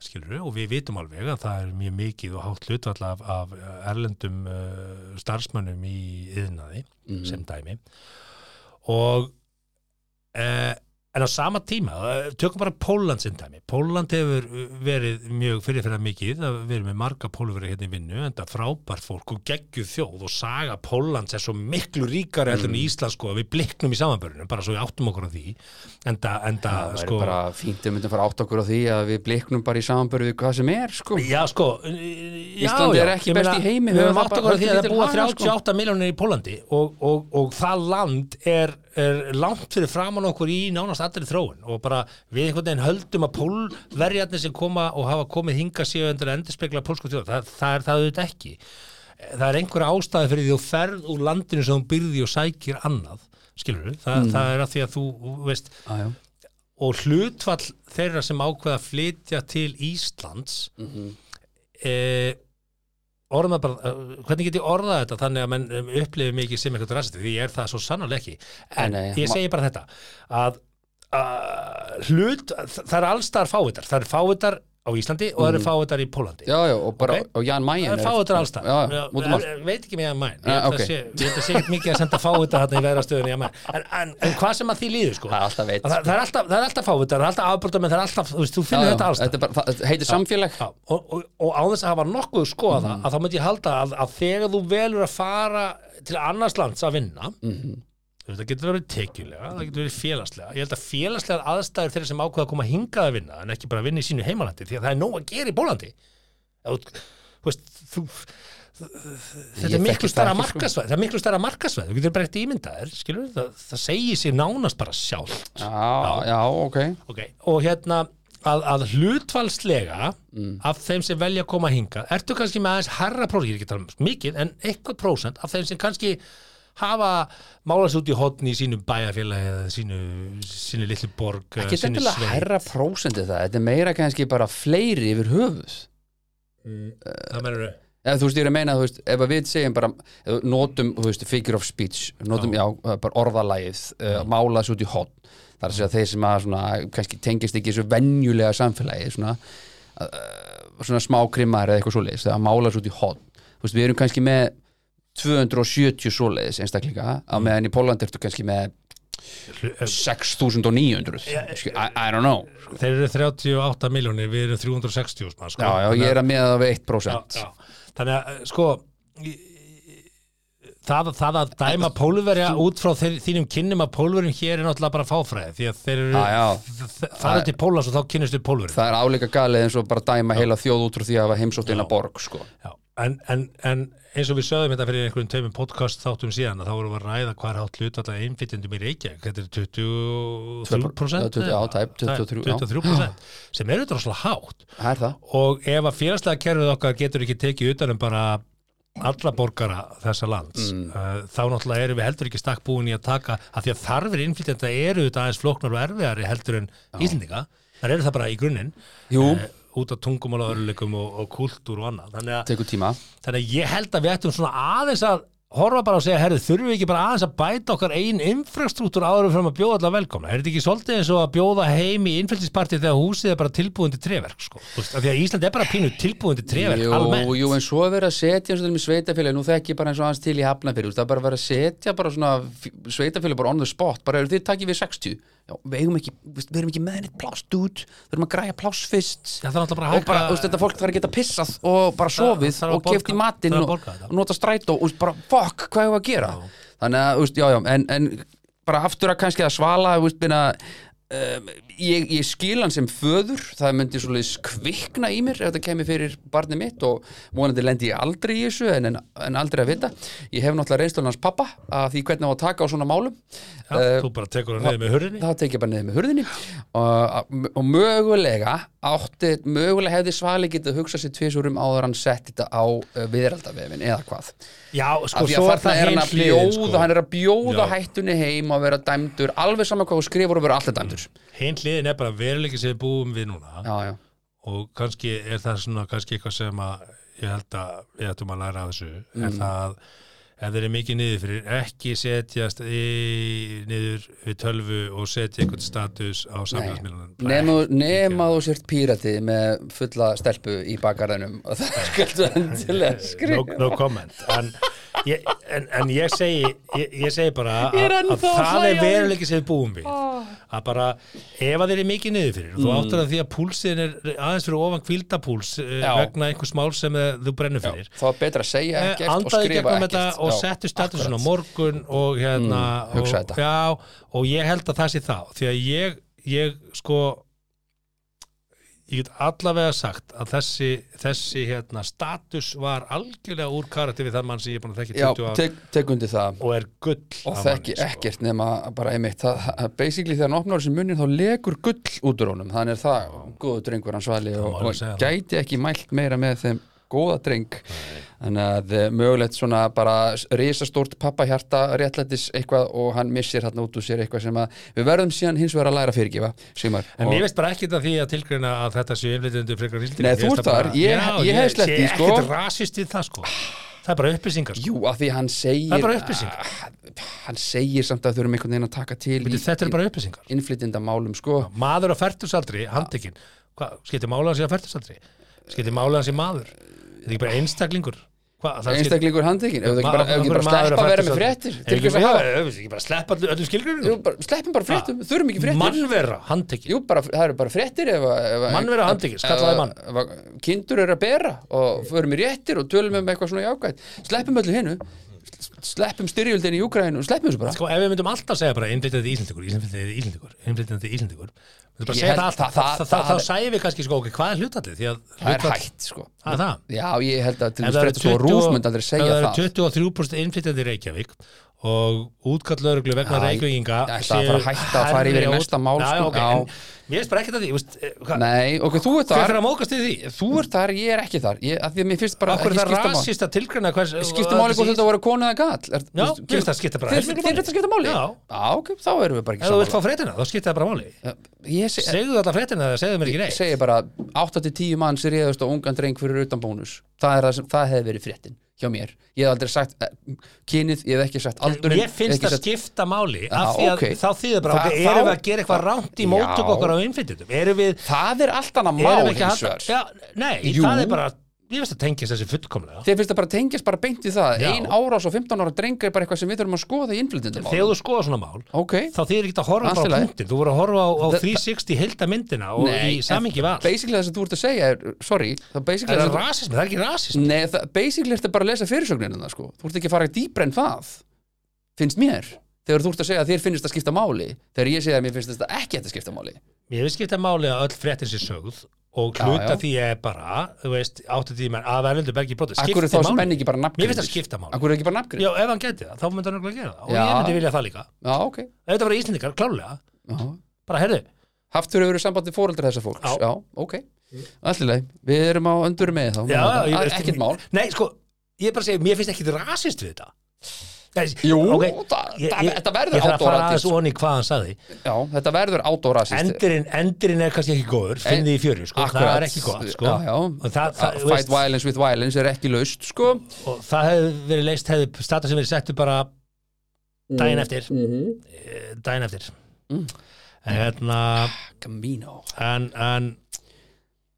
skilur og við vitum alveg að það er mjög mikið og hátt hlutvall af, af erlendum uh, starfsmönnum í yðnaði Mhm. sem dæmi og uh, en á sama tíma, eh, tökum bara Póland sem dæmi, Póland hefur verið mjög fyrirferða mikið, það erum með marga pólverið hérna í vinnu, en það frábær fólk og geggjuð þjóð og saga Pólands er svo miklu ríkari heldur en Mm. Ísland sko, við bliknum í samanbörunum, bara svo við áttum okkur á því enda, enda það er sko bara fínt við myndum fara átt okkur á því að við bliknum bara í samanbörðu við hvað sem er sko. Já, sko já, Ísland er ekki best í heimi, Við höfum það átt okkur á því að það lítil búa haga, sko. 38 miljónir í Pólandi og, og, og það land er, er langt fyrir framan okkur í nánast allir þróun og bara við einhvern veginn höldum að pólverjarnir sem koma og hafa komið hinga séu endur að endurspegla pólsku þjóð, það, það er það auðvitað ekki það er einhverja ástæði fyrir því þú ferð úr landinu sem þú byrði og sækir annað skilur Þa, Mm. það er að því að þú þú veist, ah, og hlutfall þeirra sem ákveða að flytja til Íslands Mhm. eh, orða bara, uh, hvernig get ég orðað þetta þannig að menn um, upplifi mikið sem eitthvað rasisti því ég er það svo sannarlega ekki. En Nei, ég segi bara þetta að uh, hlut, það er allstar fávitar. Það er fávitar á Íslandi og það eru fávitar í Pólandi já, já, og bara, Ok. og Jan Mayen Það er já, já, út um Ég veit ekki með Jan Mayen. Ég Ah, held ég held að sé ekki mikið að senda fávitar þarna í verðastöðunni Jan Mayen. En, en, en hvað sem að því líður sko. Það er alltaf er alltaf, alltaf fávitar, það er alltaf afbrota menn það er alltaf, þú veist, þú þetta allstað þetta það þetta heitir samfélag. Já, og, og, og á þess að hafa nokkuð skoða það að þá myndi ég halda að, að þegar þú velur að fara til annars lands að vinna veist, það getur verið tekjulega það getur verið félagslega. Ég held að félagslegar aðstæður þeirra sem ákveða að koma hingað að vinna en ekki bara að vinna í sínu heimalandi því að það er nóg að gera í Bólandi þetta er miklu ekki, sko. markasvæð það er miklu stærra markasvæð, þú getur bara eftir ímyndaðir það, það segir sér nánast bara sjálf já, já, ok. Ok, og hérna að, að hlutfalslega af þeim sem velja að koma hinga ertu kannski með aðeins herra prósent, ég er ekki að tala um mikið en eitthvað prósent af þeim sem kannski hafa málast út í hotni í sínu bæjarfélagi eða sínu, sínu litlu borg ekki þetta sveit. herra prósendi það. Þetta er meira kannski bara fleiri yfir höfuð. Það mennur eða þú veist, ég er að meina, þú veist, ef að við segjum bara, ef notum, þú veist, figure of speech notum, já, bara orðalægið uh, mála þessu út í hotn það er að segja þeir sem að svona, kannski tengist ekki þessu venjulega samfélagi svona, uh, svona smá krimmar eða eitthvað svoleiðis, þegar að mála þessu út í hotn þú veist, við erum kannski með 270 svoleiðis einstaklinga. Á meðan í Pólandi ertu kannski með 6900 Skil- I, I don't know. þeir eru 38 miljónir, við erum 360 sko. já, já, ég er að meða það við 1% já, já. þannig að eh, sko það, það að dæma pólverja út frá þeir, þínum kynnum að pólverjum hér er náttúrulega bara fáfræði því að þeir eru farið til Pólans og þá kynnist við pólverjum. Það er áleika galið eins og bara dæma heila þjóð út frá því að hafa heimsótt eina borg sko. Já, en, en, en eins og við sögðum þetta fyrir einhverjum tveimum podcast þáttum síðan að þá vorum við að ræða hvað er hátt hlut alltaf einflytjandum í Reykjavík. Þetta er 23% Já, 20 já, tæp, 23, já. 23% sem eru droslega hátt. Er og ef að félagslega kerfið okkar getur ekki tekið utanum bara alla borgara þessa lands Mm. uh, þá náttúrulega erum við heldur ekki stakk búin í að taka af því að þarfir innflytjanda eru þetta aðeins flóknar og erfiðari heldur en Íslendinga þar eru það bara í grunninn. Jú. eh, út af tungumála örleikum og, og kultúr og annað þannig að Þannig að ég held að við ættum svona aðeins að horfa bara og segja, herri, þurfum við ekki bara aðeins að bæta okkar einn infrastruktúr áður fyrir að bjóða allar velkomna? Er þetta ekki svolítið eins og að bjóða heim í innfæltispartið þegar húsið er bara tilbúin til treverk, sko? Því að Ísland er bara pínu tilbúin til treverk jú, almennt. jú, en svo er verið að setja eins og þeim í sveitafélag, nú þekki ég bara eins og hans til í hafnafyrir, það er bara að setja bara svona sveitafélag bara on the spot, bara eru þið takkið við 60 Já, við ekki, við erum ekki með henni pláss dút, við erum að græja pláss fyrst. Já, það er og bara, þú veist, þetta fólk þarf að geta pissað og bara sofið þarf að og keft í matinn og, og nota strætó og bara, fuck, hvað hefur að gera? Þannig að, þú veist, já, já, en, en bara aftur að kannski að svala, þú veist, Um, ég, ég skil hann sem föður það myndi svolítið kvikna í mér ef þetta kemur fyrir barnið mitt og vonandi lendi ég aldrei í þessu en, en, en aldrei að vita ég hef náttúrulega reynslun hans pappa að því hvernig á að taka á svona málum Já, þú bara tekur það niður með hurrinni. það tekja bara niður með hurðinni og, og mögulega átti, mögulega hefði svali getið að hugsa sér tvisurum áður hann sett þetta á uh, viðraldavefin eða hvað Já, sko, svo er það hann heim að hliðin, bjóða sko. hann er að bjóða Já. hættunni heim og vera dæmdur alveg saman hvað þú skrifur og vera alltaf dæmdur Hinn hliðin er bara veruleiki sem við búum við núna. Já, já, og kannski er það svona kannski eitthvað sem að ég held að við ættum að læra af þessu. Mm. er það ef þeir eru mikið niður fyrir ekki setjast í, niður við tölvu og setja einhvern status á samfélagsmiðlunum. Nema, nema þú sért pírati með fulla stelpu í bakarðinum og [laughs] það skaldu endilega no, skrifa no comment. En ég, en, en ég segi ég, ég segi bara Ég er að, það er við. veruleiki sem við búum við. Að bara ef að þeir eru mikið niður fyrir og þú áttur að því að púlsin er aðeins fyrir ofan kvildapúls já. vegna einhvers mál sem eh, þú brennur fyrir. þá er betra að segja Eh, ekkert og andaði skrifa gegnum ekkert. þetta og settu statusin á morgun og hérna Mm, og, já, og ég held að það sé þá því að ég, ég sko ég get allavega sagt að þessi, þessi hérna, status var algjörlega úr karakter við þann mann sem ég er búin að þekki Já, 20 ár. tek, tek og er gull og þekki manni, sko. ekkert nema bara einmitt það, basically þegar hann opnar þessi munnin þá legur gull út úr honum. Þannig er það góðu drengur hann svali Það og, og gæti ekki mælt meira með þeim góða dreng þannig að eh, mögulegt svona bara risastórt pappahjarta réttlætis eitthvað og hann missir hann út úr sér eitthvað sem að við verðum síðan hins vegar að læra að fyrirgefa Sigmar En mér veist bara ekkert að því að tilgreina að þetta sé innflytjendur frekar íslendingar. Nei, þú ert þar. Ég- Já, ég hef sleppt því, sé sko. ekkert rasist við það sko Það er bara upplýsingar sko. Jú, af því hann segir Það er bara upplýsingar. Ah, hann segir samt að þurfum einhvern veginn að taka til Bíddu, Þetta er bara upplýsingar innflytjendamálum sko Maður á færtusaldri, handtekinn hvað, skiptir mála hans í að færtastaldri skiptir mála hans í maður þetta ekki bara einstaklingur? Skiptir- einstaklingur handtekinn? Ef þú ekki bara, ef ekki bara maður sleppa að vera með fréttir? Er til ekki- ef bara sleppa öllu- öllum skilgrunum bara, sleppum bara fréttum, þurfum ekki fréttir. Mannvera, bara, það eru bara fréttir ef, ef, Mannvera handtekinn, skallaði ef- mann. ef Kindur eru að bera og förum í réttir og tölum um eitthvað svona jákvætt. Sleppum öllu hinnu Sleppum styrjöldin í Júkrænu og sleppum þessu bara. Sko, ef við myndum alltaf segja bara innflytjandi Íslandingur innflytjandi það alltaf, það- þá- sæðum við kannski sko, ok, hvað er hlutallið því að Það er hægt, sko. Já, ég held að til Ef þess fréttur svo rúf myndi aldrei segja ef það það. eru 23% innflytjandi í Reykjavík og útkall lauruglu vegna Já, Reykjavíkinga ég ætla að fara að hætta að fara yfir í næsta mál, Já, sko, ok, já. en Mér finnst bara ekkert að því, veist, eh, hvað- Nei, ok, þú ert þar. að? Þú ert þar, ég er ekki þar. Ég, að Því að mér finnst bara Akkur það rasist að tilgreina hvers Skipta máli hvort þetta voru konu eða gall er, Já, mér finnst það skipta bara þér finnst það skipta máli? Já. ok, þá erum við bara Ef ekki þú vilt fá saman fréttina, þá skipta það bara máli. Ég se- Segðu þetta fréttina eða segðu mér ekki neitt. Segi bara 8-10 mann sem réðust á hjá mér ég hef aldrei sagt eh, kynið, ég hef ekki sagt aldurinn Mér finnst það sagt, skipta máli Já, af því að ok. þá þýðir bara, þá- erum við að gera eitthvað rámt í móttöku Já. okkar á innflytjendum erum við, það er allt annað mál hins vegar Nei, Jú. það er bara, ég veist að tengjast þessi fullkomlega þér finnst það bara tengjast bara beint í það Já. ein árás og 15 ára dreng er bara eitthvað sem við þurfum að skoða í innflytjandum Þegar þú skoða svona mál ok, þá þýðir ekki að horfa Allt í bara á lagi. punktin þú voru að horfa á, á Það- 360 heilda myndina og í samingi val basically það sem þú ert að segja er, sorry, það basically Er það það sem rasismi? Það er ekki rasismi Nei, það, basically ertu bara að lesa fyrirsögnina sko. Þú ert ekki að fara dýpra en það Finnst mér Þegar þú ert að segja að þér finnst það skipta máli Þegar ég segja að mér finnst þetta ekki að skipta máli Ég veist skipta máli að öll fréttin sé sögð og Já, hluta já. því er bara þú veist, áttu því menn að verðundu bergi broti Akkur er þá menn ekki bara Mér nafngrið finnst það skipta máli. Akkur er ekki bara nafngrið Já, ef hann geti það, þá myndi hann örugglega gera það. Og Já. ég myndi vilja það líka. Já, ok. Ef þetta var Íslendingar, klárlega, Já. bara herðu Haft þurfa verið sambandi fóreldra þessa fólks. Já. Já, ok. Allileg, við erum á öndur með þá. Já, ég veist- Ekkert mál. Nei, sko, ég bara að segja, mér finnst ekki rasist við þetta Jú, ok, það- ég- það- ég- þetta verður Ég þarf að fara outdoor aðeins onni hvað hann sagði. Já, þetta verður átórassist Endurinn, endurinn er kannski ekki góður, finn því í fjöru sko, það er ekki gott sko. Já, já. Og það, það, þú Fight veist, violence with violence er ekki laust sko. Og það hefði verið leist hefði stata sem verið settu bara daginn eftir. Mhm. eh, daginn eftir. Mm. en hérna Camino. En, en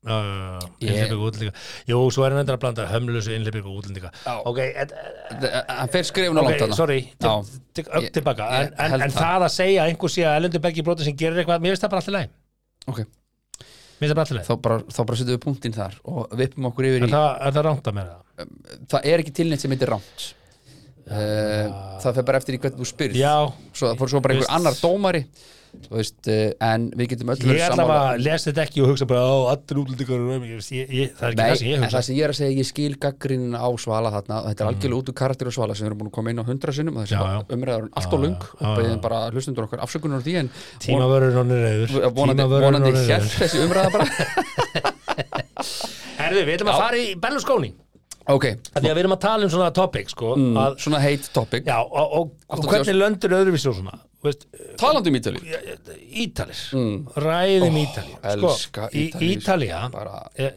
uh, Ég- innleipingu útlendinga. Jú, svo er hann endur að blanda hömlusu innleipingu útlendinga. Já. ok, en, Hann fer skrifun á ok, langt þarna. sorry Já. upp tilbaka. En, það. að segja að einhver sé að Erlendur Bergi broti sem gerir eitthvað, mér finnst það bara alltaf leið Ok, mér finnst það bara alltaf leið þá bara, þá bara setjum við punktinn þar og vippum okkur yfir í það, er það rámt að mér það? Það er ekki tilnætt sem heitir rámt uh, Það fer bara eftir í hvernig þú spyrð. Já, Svo bara einhver annar dómari veist, uh, en við getum öll ég ætla sammála að lesa þetta ekki og hugsa bara á allir útlendingar það er ekki það sem ég en hugsa. það sem ég er að segja, ég skil gaggrinn á Svala þarna, þetta er algjörlega út úr karakter á Svala sem við erum búin að koma inn á hundra sinnum og þessi Mm. Já. umræður allt og lung og beðin bara hlustundur okkar afsökunar á því en tímavörður nonni reyður vonandi, vonandi hér þessi umræða bara. [laughs] Herðu, við ætlum að fara í Berlusconi. Ok, Af Því að við erum að tala um svona topic sko, að, svona heit topic. Já, og, og, og hvernig löndur öðruvísi og svona þú veist, Talandi um Ítali Ítalir. Ræðum mm. Ítalið elska í Ítalíu, Ítalía bara, e,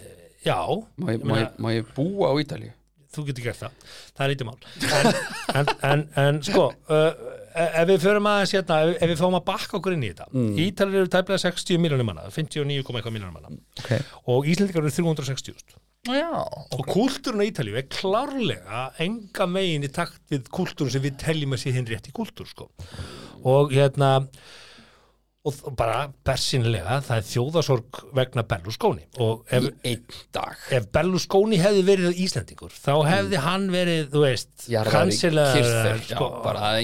Já, má ég, ég má, ég, búa á Ítali þú getur gert það. Það er lítið mál. En, en, en, en sko uh, ef við förum aðeins hérna ef, ef við fáum að bakka okkur inn í þetta. Mm. Ítalir eru tæplega 60 miljónir manna 59, eitthvað miljónir manna. Okay. og Íslendingar eru 360.000 Já, og kúltúrun á Ítalíu er klárlega enga megin í takt við kúltúrun sem við teljum að sé hinn rétt í kúltúr sko. Og hérna og bara bersinlega það er þjóðasorg vegna Berlusconi. Og ef, í ef Berlusconi hefði verið Íslandingur þá hefði hann verið, þú veist í kansilega sko,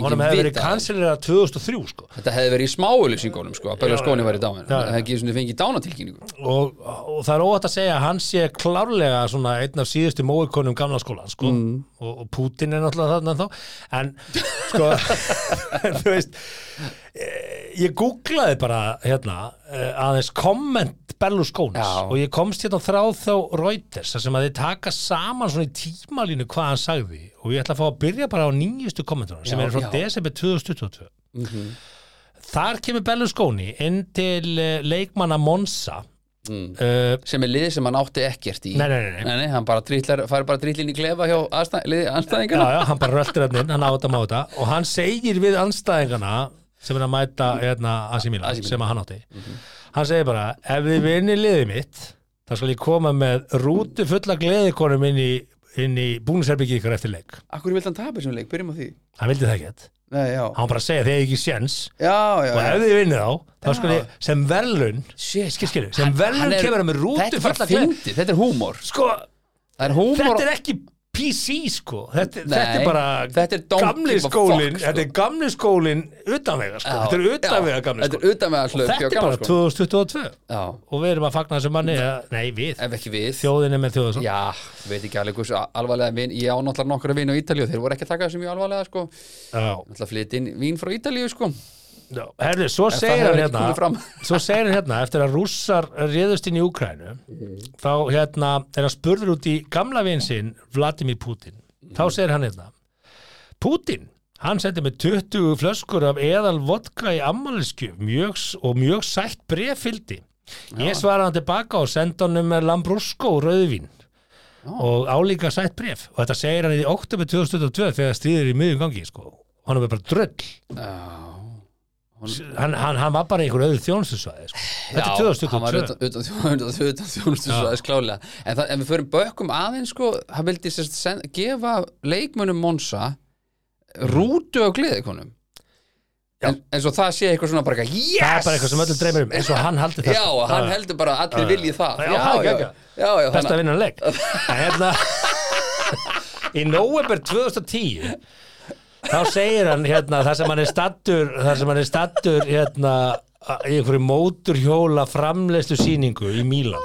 honum hefði verið kansilega 2003 sko. Þetta hefði verið í smáulýsingunum sko, Berlusconi væri dáin Já, Það hefði svona fengið dánatilkynningu. Og, og það er óvægt að segja hann sé klárlega svona einn af síðustu móikonum gamla skólan sko. Mm. og, og Putin er náttúrulega þarna þá en sko [laughs] þú veist ég googlaði bara hérna eh, aðeins komment Berlusconis Já. og ég komst hérna þráð þá Reuters sem að þið taka saman svona í tímalínu hvað hann sagði og ég ætla að fá að byrja bara á nýjustu kommentunum sem eru frá já. desember 2022 Þar kemur Berlusconi inn til uh, leikmanna Monza Mm. uh, sem er lið sem hann átti ekkert í Nei, nei, nei, nei. hann bara trýtlar, fær bara trýtlinn í klefa hjá liði Já, já, hann bara röltir hann inn, hann á þetta máta og hann segir við anstæðingana sem er að mæta hérna, Milan. sem að hann átti. Hann segir bara, ef þið vinni liðið mitt þá skal ég koma með rútu fulla gleðikonum inn í, í búnisherbyggi ykkur eftir leik. Akkur vildi hann tapa þessum leik, byrjum á því. Hann vildi það ekki Nei, já, hann bara segja þegar ekki séns. Já, já, og ef þið vinnið þá, þá skal Já. ég sem skil, sem er- kemur hann með rútu Þetta er bara fulla gleði. þetta er húmor. Sko, Það er þetta er ekki PC sko. Þetta, Nei, þetta er bara þetta er gamli skólin sko. þetta er gamli skólin utanvega sko. Já, þetta er utanvega gamli Þetta er skólin og þetta er bara 2022 Já, og við erum að fagna þessu manni nei við, við. Þjóðin er með þjóðin Já, veit ekki alveg hversu alvarlega vin Ég á náttúrulega nokkra vin á Ítalíu Þeir voru ekki að taka þessu mjög alvarlega sko. Náttúrulega flytt inn vín frá Ítalíu sko herri, svo segir hann hérna [laughs] svo segir hann hérna, eftir að rússar réðust inn í Úkrænu þá hérna er hann spurður út í gamla vin sinn Vladimir Putin. Þá segir hann hérna Putin, hann sendi með 20 flöskur af eðal vodka í ammaliðskjöf og mjög sætt brefildi ég svara hann tilbaka og senda hann með Lambrusco rauðvín og álíka sætt bref og þetta segir hann í oktober 2022 þegar stríður í miðjum gangi sko. hann er bara dröll Já hann, hann, hann var bara í einhver öðru þjónustusvæði sko. þetta er hann var 2022 utan, utan, [laughs] utan, utan, utan þjónustu svo aðeins klálega en, það, en við förum bökkum aðeins sko hann vildi sérst send, gefa leikmönnum Monsa rútu á gleðikonum Já. en, en svo það sé eitthvað svona bara eitthvað, yes! það er bara eitthvað sem öllum dreymir um eins og hann haldi það já, sko. hann heldur bara allir Já. vilji það Já, já, það er já, geggjað. já, já, best þannig- að vinna hann leik [laughs] en hérna í november 2010 þá segir hann hérna þar sem hann er stattur þar sem hann er stattur hérna í einhverju móturhjóla framleiðslu síningu í Mílan.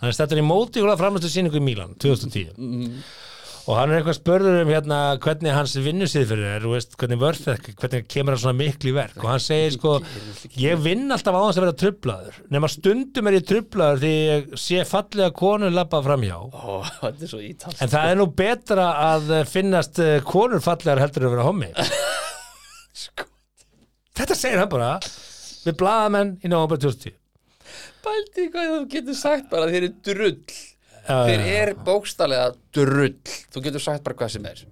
Hann er stattur í móturhjóla framleiðslu síningu í Mílan 2010 og hann er eitthvað spörður um hérna hvernig hans vinnusýðferðir er veist, hvernig vörð hvernig kemur hann svona miklu í verk? Og hann segir sko ég vinn alltaf á þess að vera trublaður nema stundum er ég trublaður því ég sé fallega konur Ó, þetta er svo ítalst en það er nú betra að finnast eh, konur fallegar heldur að vera hommi. [laughs] Sko. þetta segir hann bara við blaðamenn í november 2010 Pældi hvað þú getur sagt bara þeir eru drull Þeir eru bókstallega drull. Þú getur sagt bara hvað sem er.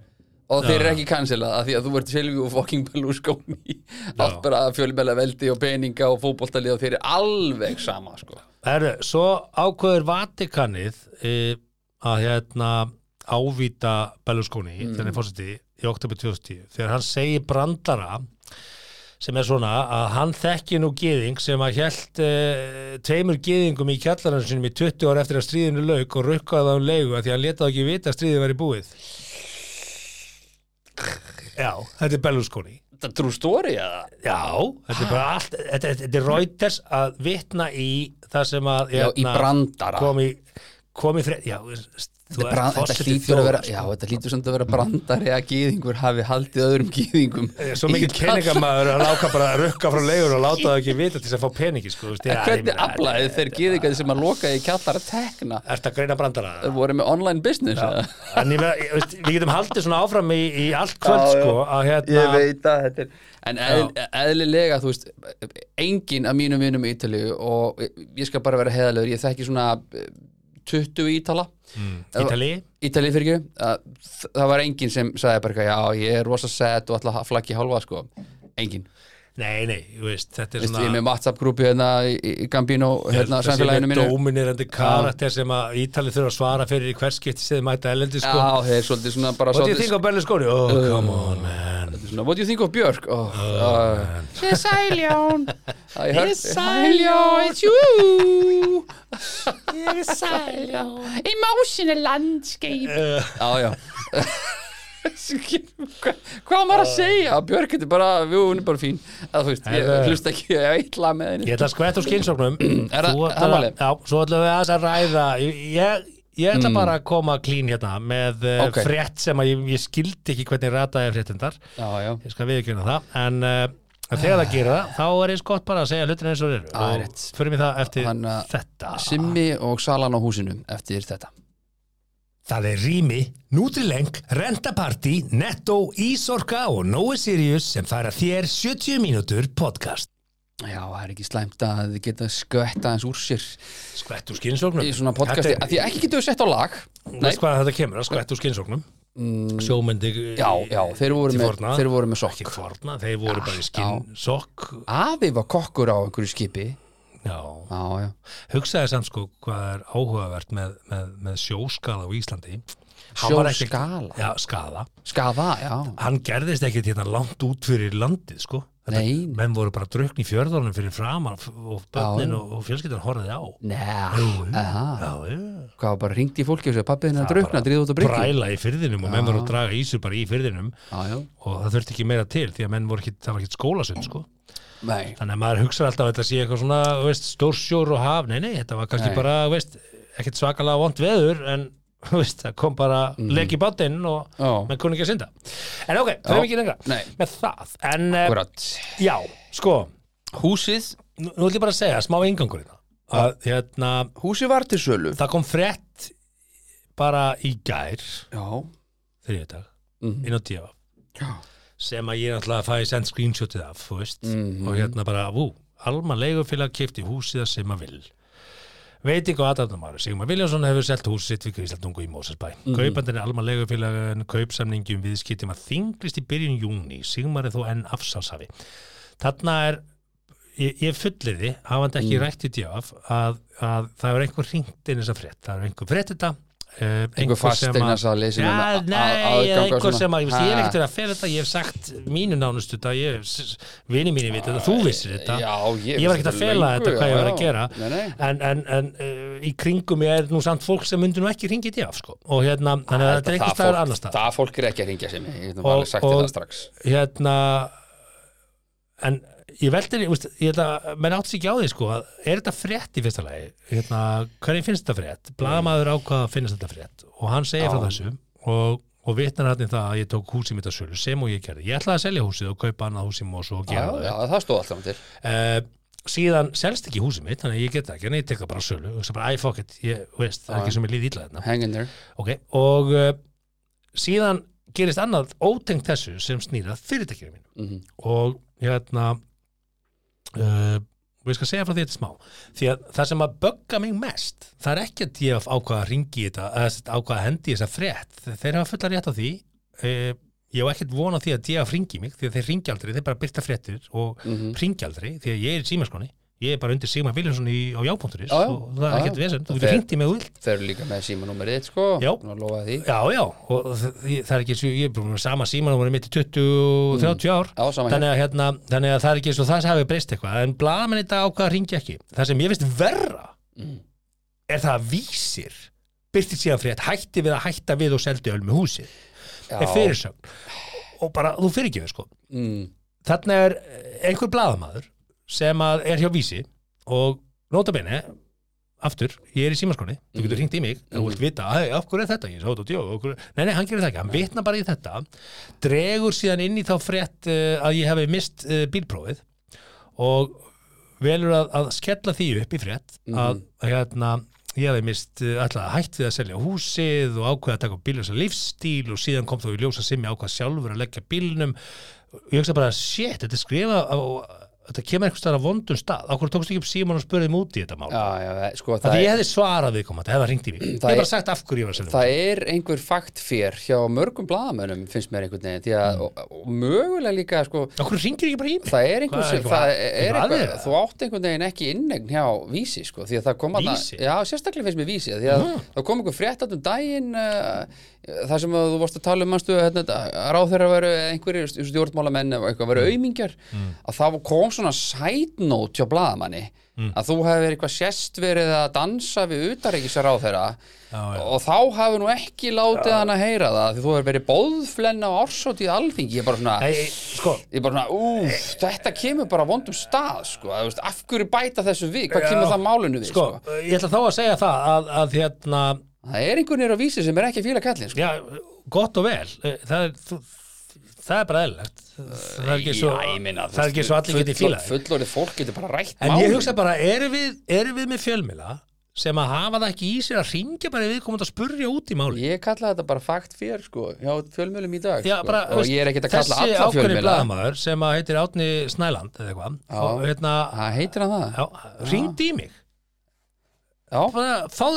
Og þeir eru ekki cancelað af því að þú ert Silvi og fucking Berlusconi. Allt bara fjölmjöla veldi og peninga og fótboltalið og þeir eru alveg sama sko. Herru, svo ákveður Vatikanið e, að hérna ávíta Berlusconi Mm. er fórseti í oktober 2010 þegar hann segir brandara sem er svona að hann þekki nú gyðing sem að hjælt e, tveimur gyðingum í kjallarann sinum í 20 ár eftir að stríðinu lauk og rukkaði það um leigu að því að hann letaði ekki vita að stríðið væri búið. Já, þetta er Berlusconi. Þetta er true story eða? Já, þetta er bara allt þetta, þetta er Reuters að vitna í það sem að Já, í hérna, brandara. kom í, kom í fred, já, Þetta, þetta hlýtur að vera, já, sko. þetta hlýtur samt að vera brandari að gýðingur hafi haldið öðrum gýðingum [laughs] Eh, Svo mikið peningamæður að láka bara að rukka frá leigur og láta það ekki vita til að fá peningi sko, Hvernig meina, aflaðið þeir gýðingar sem að lokaði í kjallar að tekna? Ertu að greina brandara? Þeir voru með online business við getum haldið svona áfram í, í allt kvöld sko, hérna Ég veit að þetta er En eðl, eðlilega, þú veist engin af mínum vinum í Ítalíu og ég skal bara vera heðalegur ég þekki svona eh, 20 Ítala Ítali? Ítalíu fyrir ekki það var engin sem sagði bara já ég er rosa set og að flaggi hálfa sko. Engin, Nei, nei, þú veist, þetta er Vist, ég er svona með WhatsApp-grúpi hérna í, Gambino hérna samfélaginu þessi mínu. dóminirandi karakter sem að Ítali þurfa að svara fyrir í hvers skipti sem þið mæta elendi sko. Já, þeir er svolítið svona bara What do you think of Berlusconi? Oh, come on, man. svona, What do you think of Björk? Oh, uh, Ég er sæljón I heard, Ég er sæljón It's you. Ég er sæljón Emotional landscape. [laughs] Já, já [laughs] Hva, Hvað á maður að segja? Björk þetta er bara, við hún er bara fín. Að, þú veist, ég hlusta ekki ég lag með henni. Ég ætla að [clears throat] Er er að- málið? Já, svo ætlum við að ræða. Ég, ég, ætla bara að koma klín hérna með Ok. okay. frétt sem að ég, ég skildi ekki hvernig rataði fréttindar Já, já, Ég skal viðkjöna það. En uh, þegar það gerir það, þá er eins gott bara að segja hlutin eins og er Og rétt. Förum við það eftir þetta. Simmi og Salan á húsinu eftir þetta Það er Rými, Nutrileng, Rentaparty, Netto, Ísorka og Nói Sirius sem færa þér 70 mínútur podcast. Já, það er ekki slæmt að þið geta skvetta eins úr sér Skvett úr skynsóknum. í svona podcasti, Þetta að því ekki getur við sett á lag er- Veist hvað þetta kemur, að skvett úr skynsóknum? Mm, Sjómendi Já, já, þeir voru með, þeir voru með sokk Ekki forna, þeir voru bara í skinn sokk. Afi var kokkur á einhverju skipi Já, Já, já, hugsaði samt sko hvað er áhugavert með, með, með sjóskala á Íslandi. Sjóskala? Já, skala. Skafa, já. Hann gerðist ekkert hérna langt út fyrir landið sko. Þetta, Nei. menn voru bara drukni í fjörðunum fyrir framan og börnin Já. og, og fjölskyldan horfði á. Nei, aha. Já, já. Hvað bara ringt í fólki og segja pappiðin að bara dríða út á bryggju? Bræla í fyrðinum og menn voru að draga ísur bara í fyrðinum Já, já, og það þurfti ekki meira til því að menn voru ekki, það var ekki skólasund sko nei. Þannig að maður hugsa alltaf að þetta sé eitthvað svona veist, stórsjór og haf, nei nei, þetta var kannski Nei. bara, veist, ekkert svakalega vond veður en [laughs] veist, það kom bara mm. lek í bátinn og Já. menn kunni ekki að synda. En ok, það er ekki lengra. Með það, en uh, Akkurat. já, sko. Húsið, nú, nú ætlum ég bara að segja, smá ingangur hérna. Að hérna, húsið var til sölu. það kom frétt bara í gær. Já, þriðjudag, Mhm. inn á dífa já sem að ég náttúrulega fæ send screenshotið af, veist. Mhm. og hérna bara, ú, Alma leigufélag kipti húsið að sem að vil veiting og aðdæfnumári Sigmar Viljánsson hefur selt húsið sitt við Gríslandungu í Mósesbæ mm kaupandinn er Alma leigufélag kaupsamningi um viðskiptum að þinglist í byrjun júni Sigmar er þó enn afsálshafi. Þarna er ég, ég fulliði, hafandi ekki mm. rætt í djáf að, að það er einhver hringt inn þessa frétt, það er einhver frétt þetta Uh, Einhver fasteignasali sem er Já, með a- nei, að einhver sem að, ég, er ekkert að fyrir þetta, ég hef sagt mínu nánustu þetta, vini mínu vita þetta, þú vissir þetta. Já, ég, ég var ekkert að fela þetta hvað ég var að gera. Nei, nei. En, en, en uh, í kringum ég er nú samt fólk sem myndi nú ekki ringi í af sko. og hérna, þannig að þetta er staðar fólk- annar stað Það fólk er ekki að ringja sem ég Ég hef alveg sagt það strax. hérna en ég veldi, ég, held að menn átt sér ekki á því sko, er þetta frétt í fyrsta lagi, hérna, hvernig finnst þetta frétt? Blaðamaður ákvað að finnast þetta frétt og hann segir frá Já. þessu og, og vitnar hann í það að ég tók húsið mitt að sölu sem og ég gerði, ég ætlaði að selja húsið og kaupa annað húsið og svo gera já, það. það stóð alltaf til. Uh, síðan selst ekki húsið mitt þannig að ég get ekki, en ég tek það bara sölu og það bara, æ, fuck it, ég veist, það er ekki sem ég líði illa þetta Hang in there. Ok, og uh, síðan gerist annað ótengt þessu sem snýra fyrirtækjum mínu. Mhm. og hérna uh, og ég skal segja frá því þetta smá. Því að það sem að bögga mig mest það er ekki að ég ákvaða að ringi þetta eða ákvaða að hendi þessa frétt. Þeir hafa fulla rétt á því. Uh, ég hef ekkert vona því að ég ringi mig því að þeir ringi aldrei, þeir bara byrta fréttir og Mhm. ringi aldrei því að ég er í símaskoni ég er bara undir Sigmar Viljánsson á já.is Já, já. og það er ekkert vesend, þú Og getur þeir- ringt í mig og vilt Þeir eru líka með símanúmerið þitt sko. Já. Já, já, og það er ekki ég er búin með sama símanúmer mitt í 20-30 ár. Já, sama þannig að, hérna, þannig að það er ekki svo það sem hafi breyst eitthvað, en blaðamenn í dag ákvað að ringja ekki. Það sem ég veist verra Mm. er það að vísir byrtið síðan frétt, hætti við að hætta við og seldi öll með húsið, Já. er fyrirsögn. Og bara, þú fyrir ekki við sko. Mm. þarna er einhver blaðamaður sem að er hjá vísi og nota bene aftur, ég er í símaskoni, þú getur hringt í mig og þú vilt vita, hei, af hverju er þetta? Ég sá þetta á djóð, hverju- nei, nei, hann gerir það ekki hann vitna bara í þetta, dregur síðan inn í þá frétt uh, að ég hefði mist uh, bílprófið og velur að, að skella því upp í frétt að, að hérna ég hefði mist uh, alltaf hætt við að selja húsið og ákveða að taka bíljósa lífstíl og síðan kom þó í ljósa sem ég ákvað sjálfur að leggja bílnum. Ég hugsa bara, shit, þetta er skrifa á, þetta kemur eitthvað stað á vondum stað ákveð tókstu ekki upp síman og spurðið út í þetta mál Já, já, sko það það ég hefði svarað við komandi, hefði ringt í mig ég Það hef er- bara sagt af hverju ég var að selja það er einhver fakt fér hjá mörgum blaðamönnum finnst mér einhvern veginn því Mm. að, og, og mögulega líka sko okkur ringir ekki bara í mig það er einhver Hvað er sem, eitthvað- það er eitthvað að eitthvað, þér? þú átt einhvern veginn ekki innegn hjá vísi sko, því að það kom að Vísi? já, sérstaklega finnst mér vísi, því að Mm. það kom einhver frétt um daginn uh, þar sem að þú varst að tala um mannstu, hérna, ráð þeirra veru einhverjir stjórnmálamenn eða eitthvað veru aumingjar Mm. að það kom svona note hjá blaðamanni Mm. að þú verið eitthvað sérst verið að dansa við utaríkisar ráð þeirra Já, já. og þá hafi nú ekki látið hann að heyra það því þú hefur verið bóðflenna á ársótið alþingi, ég er bara svona Nei, sko, er bara svona, úf, þetta kemur bara vondum stað, sko, að, af hverju bæta þessu við, hvað Já. kemur það málinu við, sko, sko, ég ætla þá að segja það að, að hérna, það er einhvern veginn á vísi sem er ekki að fíla kallinn, sko, já, gott og vel. Eh, það er, þú, það er bara eðlilegt. Það er ekki svo, Já, meina, það er ekki svo allir getið fílað fullorðið fólk getur bara rætt En málinu ég hugsa bara, erum við, erum við með fjölmila sem að hafa það ekki í sér að ringja bara við komum að spurja út í máli ég kalla þetta bara fakt fyrir, sko, hjá fjölmjölum í dag, Já, sko, bara, og ég er ekkert að kalla þessi alla ákveðni fjölmjöla, blaðamaður sem að heitir Átni Snæland eða eitthvað hérna, heitir hann það, já, ringdi í mig já,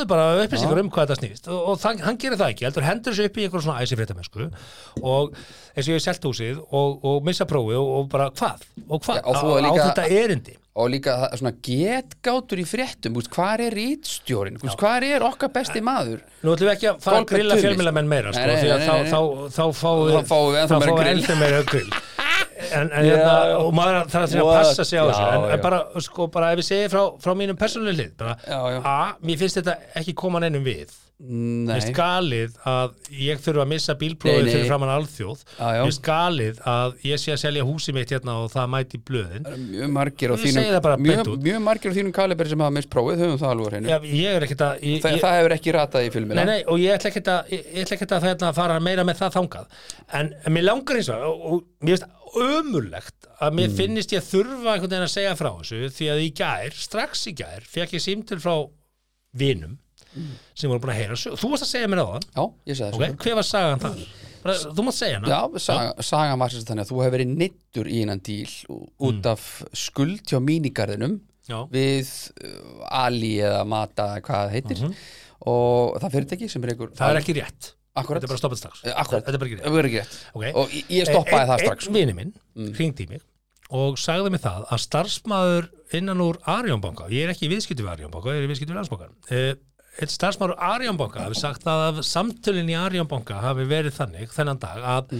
bara, upplýsingar um hvað þetta snýst. Og, og það, hann gerir það ekki, heldur hendur þessu upp í einhver svona æsi fréttamennsku og eins og ég hef selt húsið og, og missa prófið og, og bara hvað? Og hvað, Já, á, er á þetta erindi? og líka er svona getgátur í fréttum hvað er rítstjórin, hvað er okkar besti maður? Nú ætlum við ekki að fara að grilla fjölmilamenn meira sko, Nei, nei, nei, þá, þá, þá fáum við Þá fáum við þá fáum við ennþá meira grill [laughs] en, en Já. hérna, og maður þarf að What? passa sig á þessu en, en bara, sko, bara ef ég segi frá, frá mínum persónuleg hlið bara, a, mér finnst þetta ekki koma neinum við Mér galið að ég þurfa að missa bílprófið fyrir framann alþjóð. Mér galið að ég sé að selja húsið mitt hérna og það mæti blöðin. Mjög margir á það þínum kaliberi sem hafa mist prófið, höfum það alveg hreinu. Þa, það hefur ekki ratað í filmina. Nei, nei, og ég ætla ekkert að, ég, ég ætla ekkert að hérna, fara meira með það þangað. En, mér langar eins og, og, mér finnst ömurlegt að mér finnist ég þurfa einhvern veginn að segja frá þessu því að í gær, strax í gær fekk ég símtil frá vinum sem voru búin að heyra sög. þú varst að segja mér á þann, Já, ég segi ok, það hver var sagan? Bara, þú mátt segja hana. Já, saga, sagan var þannig að þú hefur verið neittur í einan díl út af skuld hjá mínigarðinum við uh, Ali eða Mata hvað heitir. Og það fyrirtæki sem er einhver það er ekki rétt, Akkurat, þetta er bara stoppað strax. Eh, akkurat. þetta er bara ekki rétt. Það er ekki rétt. Okay. og ég- ég stoppaði það strax. Einn vini minn hringdi í mig og sagði mig það að starfsmæður innan úr Arjónbanka, ég er ekki í viðskipti við Arjónbanka, ég er í viðskipti við Landsbankan einn starfsmæður Arjónbanka hafi sagt að af samtölin í Arjónbanka hafi verið þannig þennan dag að,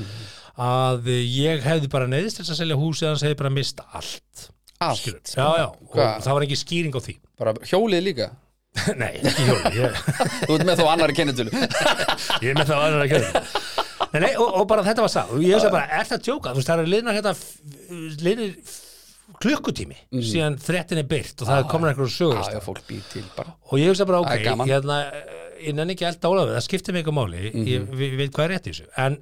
að ég hefði bara neyðist til þess að selja húsið hans hefði bara mista allt. Allt, já, já, og Hvað? það var ekki skýring á því. Bara hjólið líka? [laughs] Nei, ekki hjóli, ég, [laughs] þú ert með þó annari kennitölu. [laughs] Ég er með aðra að gera Nei, nei, og, og bara þetta var sá og ég veist að bara, er það tjóka? Þú veist, það er liðnar hérna liðnir klukkutími síðan þrettin er byrt og það er komin einhverjum sögur Mm. bara og ég að bara, ok, gaman. hérna ég nenni ekki elda ólafið, það skiptir mig ekki máli Mhm. ég, við, við hvað er rétt í þessu en,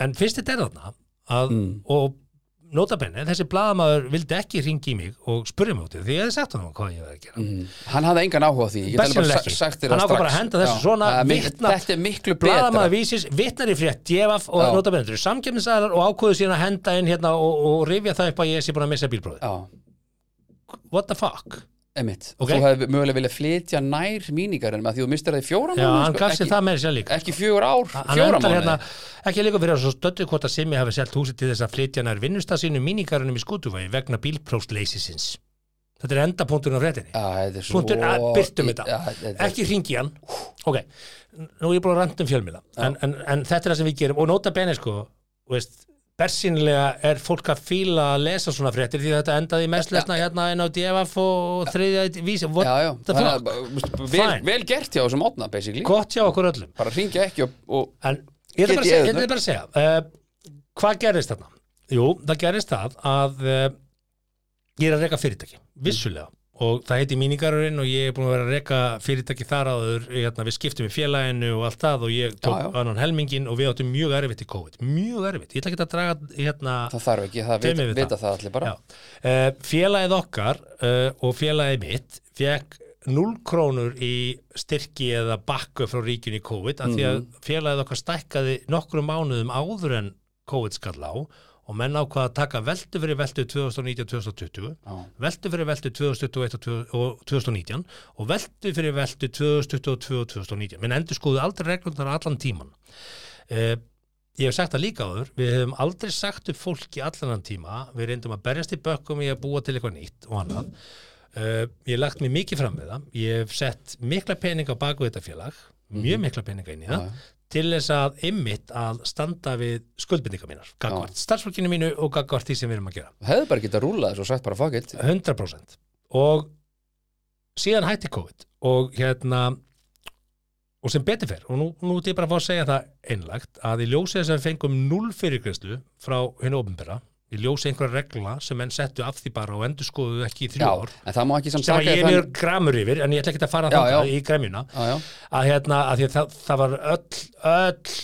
en fyrst þetta er þarna að, Mm. og notabenni, þessi blaðamaður vildi ekki ringi í mig og spurja mig út því ég hefði sagt hann hvað ég hefði að gera mm. hann hafði engan áhuga því Hann strax bara að henda þessu Já, svona, vitna- þetta er miklu betra Blaðamaður vísis, vitnar í frétt, djefaf og Já. notabendur, samkefnisæðar og ákvöðu síðan að henda inn hérna og, og rifja það upp að ég sé búin að missa bílbróði. já, What the fuck? Emitt Ok. þú hefði mögulega viljað flytja nær mínigarinn með því þú mistir það í fjóra Já, mánuði, hann sko, gaf sér það með sér líka. ekki fjögur ár, Hann fjóra mánuði hérna, ekki líka fyrir að svo stöddu hvort að Simmi hafi selt húsið til þess að flytja nær vinnustað sínum mínigarunum í skútuvægi vegna bílprófsleysisins. Þetta er endapunkturinn á. Já, er svo Punktur, að byrtum þetta. Já, ekki ringi hann ok, nú er ég búin að randa um fjölmiðla en, en, en þetta er það sem við gerum og nota bene sko, veist bersýnilega er fólk að fíla að lesa svona fréttir því þetta endaði mest lesna hérna inn á DFF og þriðja vísi, what Já, já, the þannig fuck? að, vel, vel gert hjá þessum átna, basically. Gott hjá okkur öllum. Bara ringja ekki og, og en ég ætla bara bara að segja uh, hvað gerist þarna? Jú, það gerist það að uh, ég er að reka fyrirtæki, vissulega og það heiti míningarurinn og ég er búin að vera að reka fyrirtæki þar áður hérna, við skiptum í félaginu og allt það og ég tók Já, já. annan helmingin og við áttum mjög erfitt í COVID, mjög erfitt, ég ætla ekki að draga hérna það þarf ekki, það vita, vita það. það allir bara. Uh, félagið okkar uh, og félagið mitt fekk 0 krónur í styrki eða bakku frá ríkjunni í COVID af því að Mhm. félagið okkar stækkaði nokkrum mánuðum áður en COVID skall á og menn ákvaða að taka veldu fyrir veldu 2019-2020 Já. veldu fyrir veldu 2021 og tvö- og 2019 og veldu fyrir veldu 2022 og 2019 menn endur skoðu aldrei reglundar allan tíman uh, ég hef sagt það líka áður við hefum aldrei sagt upp fólki allan þann tíma. Við reyndum að berjast í bökkum í að búa til eitthvað nýtt og annað. Uh, ég hef lagt mig mikið fram við það. Ég hef sett mikla peninga á baku þetta félag mjög mikla peninga inn í það. Mhm. Til þess að ymmit að standa við skuldbindingar mínar, gagvart starfsfólkinu mínu og gagvart því sem við erum að gera. Þú hefði bara getað rúlað þessu og sagt bara it. 100% og síðan hætti COVID og hérna og sem betur fer og nú, nú er ég bara að fá að segja það einlagt að í ljósi þess að við fengum null fyrirgreðslu frá hennu ofinbera í ljósi einhverja regla sem menn settu af því bara og endur skoðu ekki í þrjú Já, ár það sem að ég er þann- mjög gramur yfir en ég ætla ekki að fara já. í já, að hérna að það, það var öll öll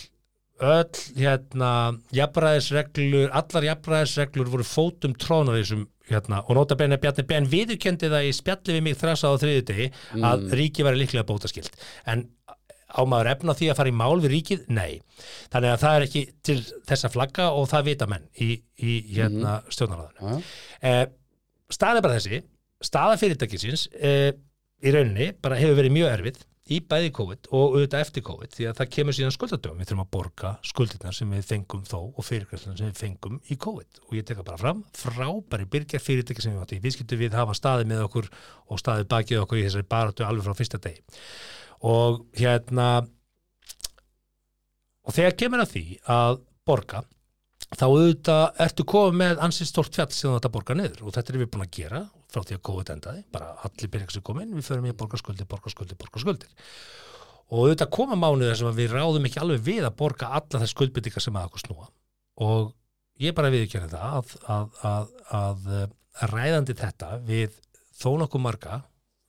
öll hérna jafnræðisreglur allar jafnræðisreglur voru fótum trónar þessum hérna og nota benni Bjarni Ben viðurkendi það í spjalli við mig þrasa á þriði degi að Mm. ríki væri líklega bótaskilt en á maður efna því að fara í mál við ríkið? Nei. Þannig að það er ekki til þessa flagga og það vita menn í, í hérna mm. stjórnarraðinu. já, já. Eh, staða er bara þessi staða fyrirtækisins eh, í rauninni bara hefur verið mjög erfið í bæði COVID og auðvitað eftir COVID því að það kemur síðan skuldadöfum við þurfum að borga skuldirnar sem við fengum þó og fyrirgræslan sem við fengum í COVID og ég teka bara fram, frábæri byrgjar fyrirtæki sem við átti, við skiltum við hafa staðið með okkur og staðið bakið okkur í þessari baráttu alveg frá fyrsta degi og hérna og þegar kemur að því að borga þá auðvitað ertu komið með ansið stort fjall sem þetta borga niður. Og þetta er við búin að gera frá því að COVID endaði, bara allir byrjað sem komin, við förum í að borga skuldir, borga skuldir, borga skuldir. Og auðvitað koma mánuðir sem við ráðum ekki alveg við að borga alla þess skuldbyttingar sem að okkur snúa. Og ég bara viðkjörði það að, að, að, að, að ræðandi þetta við þó nokkuð marga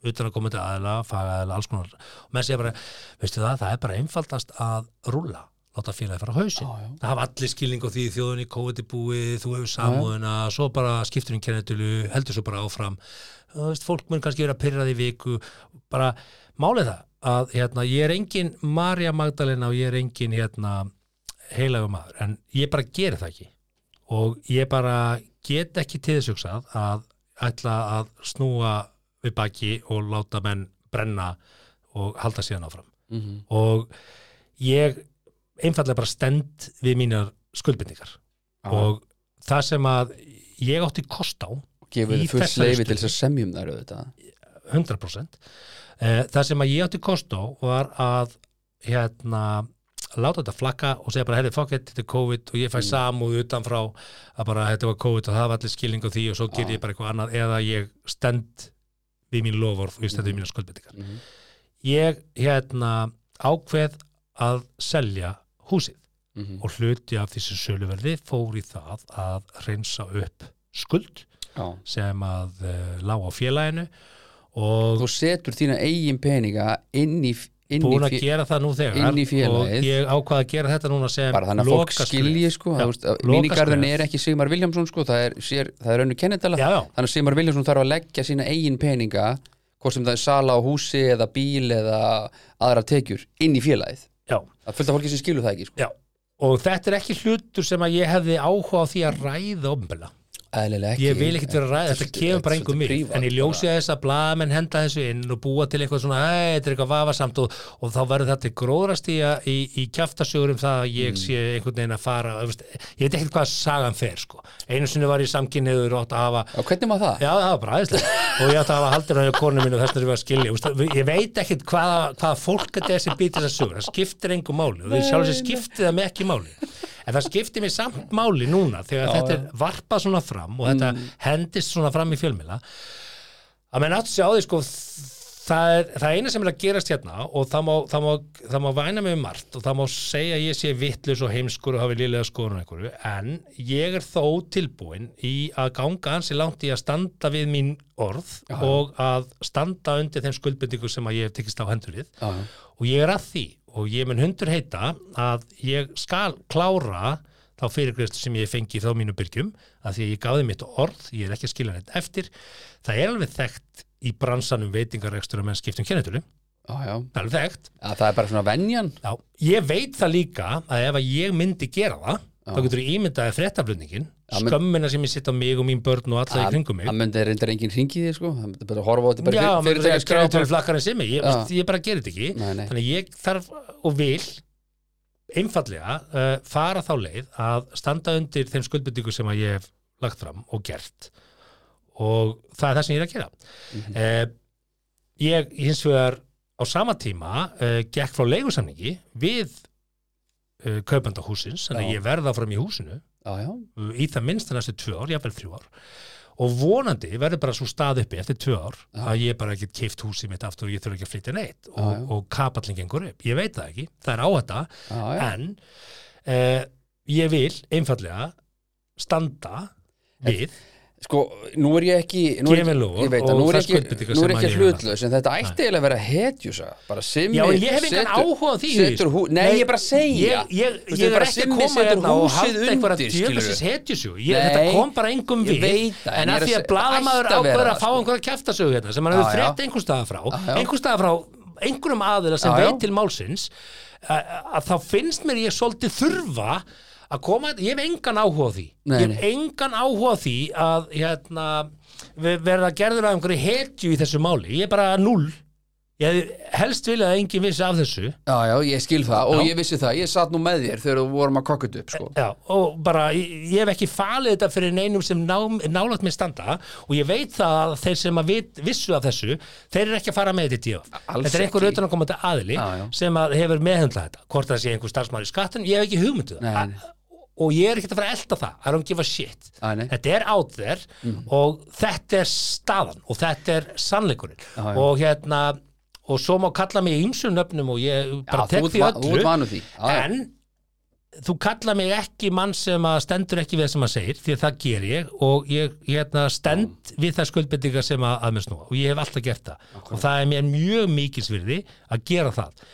utan að koma til aðla, fagaðla, alls konar og með sér bara, veistu það, það er bara einfaldast að rúlla láta félagi fara á hausin. Já. Það hafa allir skilning á því þjóðunni, COVID er búið, þú hefur samúðuna, svo bara skiptur um kennetölu, heldur svo bara áfram. Þú veist, fólk mun kannski vera pyrrað í viku, bara málið það að hérna, ég er engin Marja Magdalena og ég er engin hérna, heilagur maður, en ég bara geri það ekki og ég bara get ekki til þess að ætla að snúa við baki og láta menn brenna og halda síðan áfram. Mhm. og ég einfallega bara stend við mínar skuldbindningar Já. og það sem að ég átti kost á gefur þið fullt leifi til þess að semjum þær auðvitað. 100% eh, það sem að ég átti kost á var að hérna láta þetta flakka og segja bara, fuck it, þetta er COVID og ég fæ samúð utanfrá. Að bara, þetta var COVID og það var allir skilning á því og svo ger Já. ég bara eitthvað annað. Eða ég stend við mín lofórð og ég stend við mínar skuldbindningar Mhm. ég hérna ákveð að selja húsið Mhm. og hluti af þessu söluverði fór í það að reynsa upp skuld Já. sem að uh, lá á félaginu og þú setur þína eigin peninga inn í búin að gera það nú þegar og ég ákvað að gera þetta núna sem bara þannig að fólk skilji sko, mínigarðin er ekki Sigmar Viljámsson sko, það er, sér, það er önnu kennendala já, já, þannig að Sigmar Viljámsson þarf að leggja sína eigin peninga hvort sem það er sala á húsi eða bíl eða aðra tekjur inn í félagið. Já, það fylgta fólki sem skilur það ekki sko. og þetta er ekki hlutur sem að ég hefði áhuga á því að ræða eðlilega ekki. Ég vil ekkert vera að ræða, þetta kemur bara mig prívat, en ég ljósi að þess að blaðamenn henda þessu inn og búa til eitthvað svona, "Æ, þetta er eitthvað vafasamt. Og, og þá verður þetta gróðrast í, að- í, í kjaftasögur um það að ég sé einhvern veginn að fara, ég veit ekkert hvað sagan fer, sko, einu sinni var ég samkynniður og átt að hafa Já, hvernig maður það? Já, það var bara aðeinslega og ég átti að hafa haldir á konu mínu þess að við að skilja. Ég veit ekkit hvaða, hvaða fólk þetta er sem býtir þess að sögur, það skiptir engum máli. Og við sjálf sér skiptir það með ekki máli en það skiptir mér samt máli núna þegar þetta er varpað svona fram og þetta hendist svona fram í fjölmila að menn áttu sig á því sko það er, það eina sem er að gerast hérna og það má, það má, það má væna mig um margt og það má segja að ég sé vittlus og heimskur og hafi liðlega skoðun á einhverju en ég er þó tilbúin í að ganga ansi langt í að standa við mín orð og að standa undir þeim skuldbendingu sem að ég hef tekist á hendur við. Og ég er að því og ég mun hundur heita að ég skal klára þá fyrirgreðslu sem ég fengi þá mínu byrgjum að því að ég gáði mitt orð, ég er ekki að skilja neitt eftir. Það er alveg þekkt í bransanum veitingarekstur að menn skiptum kennetölu já. það er alveg þekkt. Já, það er bara svona venjan. Já, ég veit það líka að ef að ég myndi gera það þá getur ég ímyndaði fréttaflutningin skömmina sem ég sitt á mig og mín börn og alla í kringum mig. það myndi reyndar enginn hringi því sko? Það myndi bara horfa á þetta bara Já, segja fyrirtækjaskrá kennetölu bara- flakkarinn sem ég, ég, bara gerir þetta ekki. Nei, nei. þannig ég þarf og vil einfallega uh, fara þá leið að standa undir þeim skuldbyrtingu sem að ég hef lagt fram og gert. Og það er það sem ég er að gera. Mm ég hins vegar á sama tíma uh, gekk frá leigusamningi við uh, kaupanda húsins þannig að ég verða fram í húsinu Já, já, í það minnst næstu tvö ár, jáfnvel þrjú ár. Og vonandi verður bara svo stað uppi eftir tvö ár að ég bara get keift húsið mitt aftur og ég þurfa ekki að flytja neitt. Og, Já, já. og kapallin gengur upp, ég veit það ekki. Það er já, já. en uh, ég vil einfallega standa við Sko, nú er ég ekki nú er loforð ég veit að nú er það ekki, nú er ekki að ég hlutlaus en þetta ætti eiginlega að vera hetjusa bara simmi Já, ég hef engan áhuga á því. hú, Nei, ég er bara að segja Ég, ég, veist, ég er ekki að koma hérna og halda djöfisins hetjusjú ég, Nei, Þetta kom bara engum ég við. en ég að að því að að vera ákveður að fá sko. einhverja kjaftasögu hérna sem hann hefur já. frétt einhver staðar frá. Einhver staðar frá einhverjum aðila sem veit til málsins að, að þá finnst mér ég svolítið þurfa að koma, ég hef engan áhuga á því Nei, ég hef engan áhuga á því að hérna, við verða gerður af einhverju hetju í þessu máli, ég er bara null ég helst vilja að enginn vissi af þessu Já, já, ég skil það og Já. ég vissi það, ég satt nú með þér þegar þú vorum að kokka þetta upp, sko Já, og bara, ég, hef ekki falið þetta fyrir neinum sem ná, nálægt mér standa og ég veit það að þeir sem að vit, vissu af þessu, þeir eru ekki að fara með þetta í. Alls Þetta er einhver ekki. utanakomandi aðili Já, já. sem að hefur meðhundlað þetta, hvort það sé einhver starfsmaður í skattin, ég hef ekki hugmynduð nei. Og ég er ekki að fara að elda það, I don't give a shit. Æ, þetta er out there og þetta er staðan og þetta er sannleikurinn. Já. og hérna og svo má kalla mig í ýmsum nöfnum og ég bara þú tek því öllu því. En þú kalla mig ekki mann sem að stendur ekki við það sem að segir því að það ger ég og ég hérna, stend við það skuldbendingar sem að, að mér snúa. Og ég hef alltaf gert það. Og það er mér mjög mikilsvirði að gera það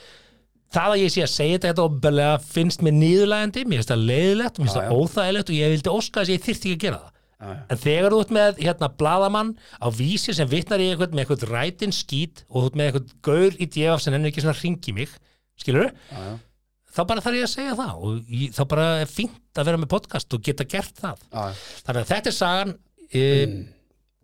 það að ég sé að segja þetta óbelega finnst mér nýðulægandi mér finnst það leiðilegt, mér finnst það óþægilegt og ég vildi óska þess að ég þyrfti ekki að gera það. Já, já. en þegar þú ert með hérna bladamann á vísi sem vitnar í eitthvað með eitthvað rætin skít og þú ert með eitthvað gaur í djefaf sem ennur ekki svona ringi mig skilur já. þá bara þarf ég að segja það og ég, þá bara er fínt að vera með podcast og geta gert það. Já, þannig að þetta er sagan e,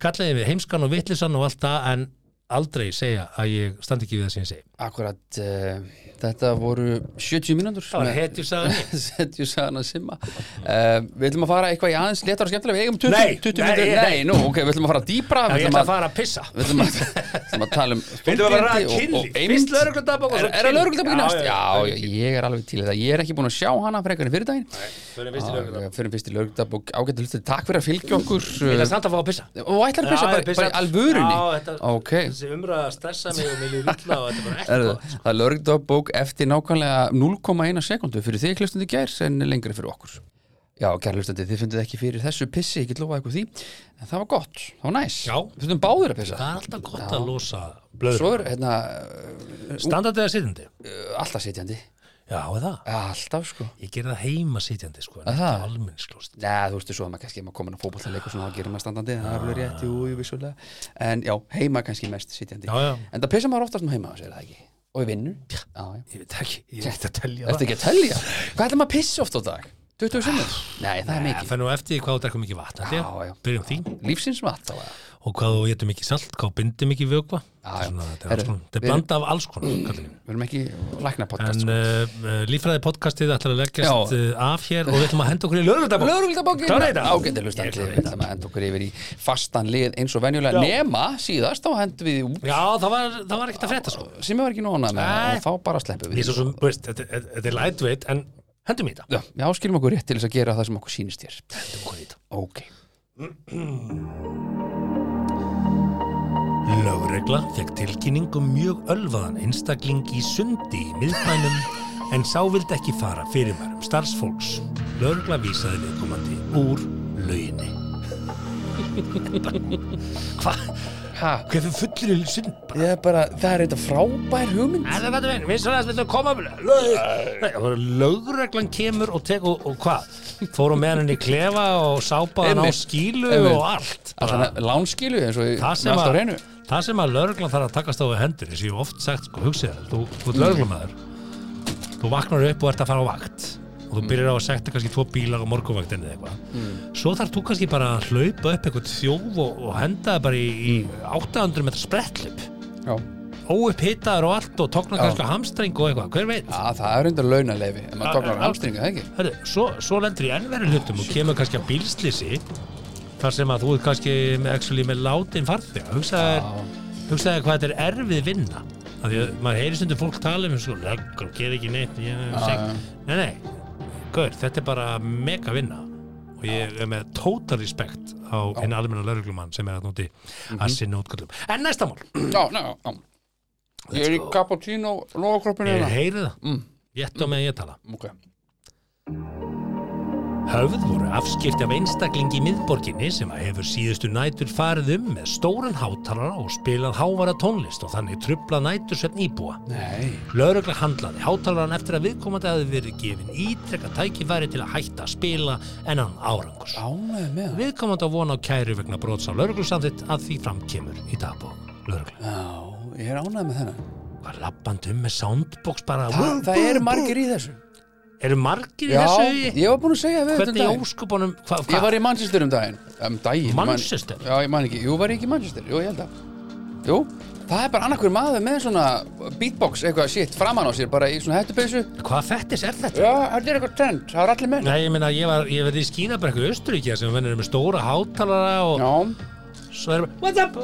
kallaði við heimskan og vitlisann og allt það en aldrei segja að ég standi ekki við það sem ég segi. Akkurat, uh, þetta voru 70 mínútur. Það var hetjur sagan mín. [laughs] Setju sagan að simma. Uh, Við ætlum að fara eitthvað í aðeins letar og skemmtilega. Við eigum 20, Nei, 20 nei, mínútur. nei. Nei, nú, ok, við ætlum að fara dýpra. Já, Við ætlum að, að fara að pissa. við ætlum að, [laughs] ætlum að tala um við að þunglyndi og- kynlíf? og eymd. Fyrst svo Er það Já, næst? já, ég er alveg til það. Ég er ekki búin að sjá hana frekar en fyrir daginn. Fyrir fyrst í er Er það er eftir nákvæmlega 0,1 sekundu fyrir þig hlustundi gær en lengri fyrir okkur. Já, kæra hlustandi, þið fundið ekki fyrir þessu pissi, ég get lofað ykkur því en það var gott, það var næs. Já. Við fundum báður að pissa. Það er alltaf gott Já. að losa blöður Svo er hérna standandi eða sitjandi? uh, alltaf sitjandi. Já, er það Alltaf sko. Ég ger það heima sitjandi sko, en Er það? almenningsklóst. Nei, þú veistu svo að maður kannski ef maður komin að fótballtaleik og svona þá gerir maður standandi, það er alveg rétt, jú, jú, vissulega. En já, heima kannski mest sitjandi. Já, já. En það pissa maður oftast nú heima, segir það ekki Og í vinnu Já, já Ég veit ekki, ég veit að telja Ertu ekki að telja? Hvað maður að pissa oft á dag? 20 sinnum? Nei, það er Það mikið fær nú eftir hvað þú drekkum mikið vatn held ég. Já, já. Byrjum því Lífsins vatn þá Og hvað þú getur mikið salt, hvað bindir mikið vögva Þetta er, við- blanda af alls konar minn. Við erum ekki lækna podcast En uh, uh, líffræði podcastið ætlar að leggjast Já. uh, af hér og við ætlum að henda okkur í? Ágættir hlustandi Við ætlum að enda okkur yfir í fastan lið eins og venjulega. Já. Nema síðast þá hendum við út. Já, það var, það var ekkert að frétta svo sem ég var ekki nóna með og þá bara sleppum við. Þetta, er lightweight en hendum í þetta. Já, skilum okkur rétt til þess að gera það sem okkur sýnist þér Hendum okkur í þetta Lögregla fekk tilkynning um mjög ölvaðan einstakling í sundi í miðbænum en sá vildi ekki fara fyrir maður um starfsfólks. Lögregla vísaði viðkomandi úr lauginni. Hvað? Ha, Hvað fyrir fullir í sund? ég er bara, það er þetta frábær hugmynd Það er þetta veginn, við við ætlum að koma Nei, það var lögreglan kemur og tek og, og hvað? Fórum með henni í klefa og sápaðan á skílu Einmitt. og allt. Það er svona lánskilu eins og það með allt á reynu það sem að lögreglan þarf að takast á við hendur eins og ég hef oft sagt, sko, hugsið þér þú, þú lögreglumæður þú vaknar upp og ert að fara á vakt og þú byrjar á að sekta kannski tvo bílar á morgunvaktinni eða eitthvað. Svo þarf þú kannski bara að hlaupa upp eitthvað þjóf og, og henda það bara í, í 800 metra sprettlup Já, óupphitaður og allt og tóknar kannski hamstring og eitthvað, hver veit? Já, það er undir launaleifi en maður tóknar já. hamstringa, það ekki? Hörru, svo, svo lendur í ennverið hlutum og kemur kannski að bílslýsi þar sem að þú er kannski actually, með látin farþega. Hugsaði, hvað þetta er erfið vinna. Af því að maður heyri stundum fólk tala um svo, leggur, ger ekki neitt ég, nei, nei, gaur, þetta er bara mega vinna. Og ég er með total respekt á henni almenna lauruglumann sem er að núti að sinna útkallum en næsta mál, Já, já, já. Ég er í cappuccino logokroppinu ég hérna. heyri það. Mm. ég ætti á með að ég tala. Ok Höfð voru afskipti af einstaklingi í miðborginni sem að hefur síðustu nætur farið um með stóran hátalara og spilað hávara tónlist og þannig trublað nætursvefn íbúa. Nei Lörugla handlaði hátalaran eftir að viðkomandi hafi verið gefin ítrekka tækifæri til að hætta að spila en hann árangurs. Ánæði með Viðkomandi á vona á kæru vegna brots á löruglusamþitt að því framkemur í dagbók. Lörugla. Já, ég er ánæði með þennan Var lappand um með soundbox bara. Þa, Það eru margir í þessu Eru margir í Já, þessu? ég var búin að segja við þetta um Hvernig í daginn óskupunum? Hva, hva? Ég var í Manchester um daginn Um daginn ég man- Manchester? Já, ég man ekki Jú, var ég ekki í Manchester? Jú, ég held að jú, það er bara annarkur maður með svona beatbox eitthvað shit framan á sér bara í svona hættupeysu Hvað fettis er þetta? Já, þetta er eitthvað trend, það er allir með Nei, ég meina, ég var, ég verði í Skínabrekku í Östuríkja sem vennir með stóra hátalara og Já, svo er bara, what's up?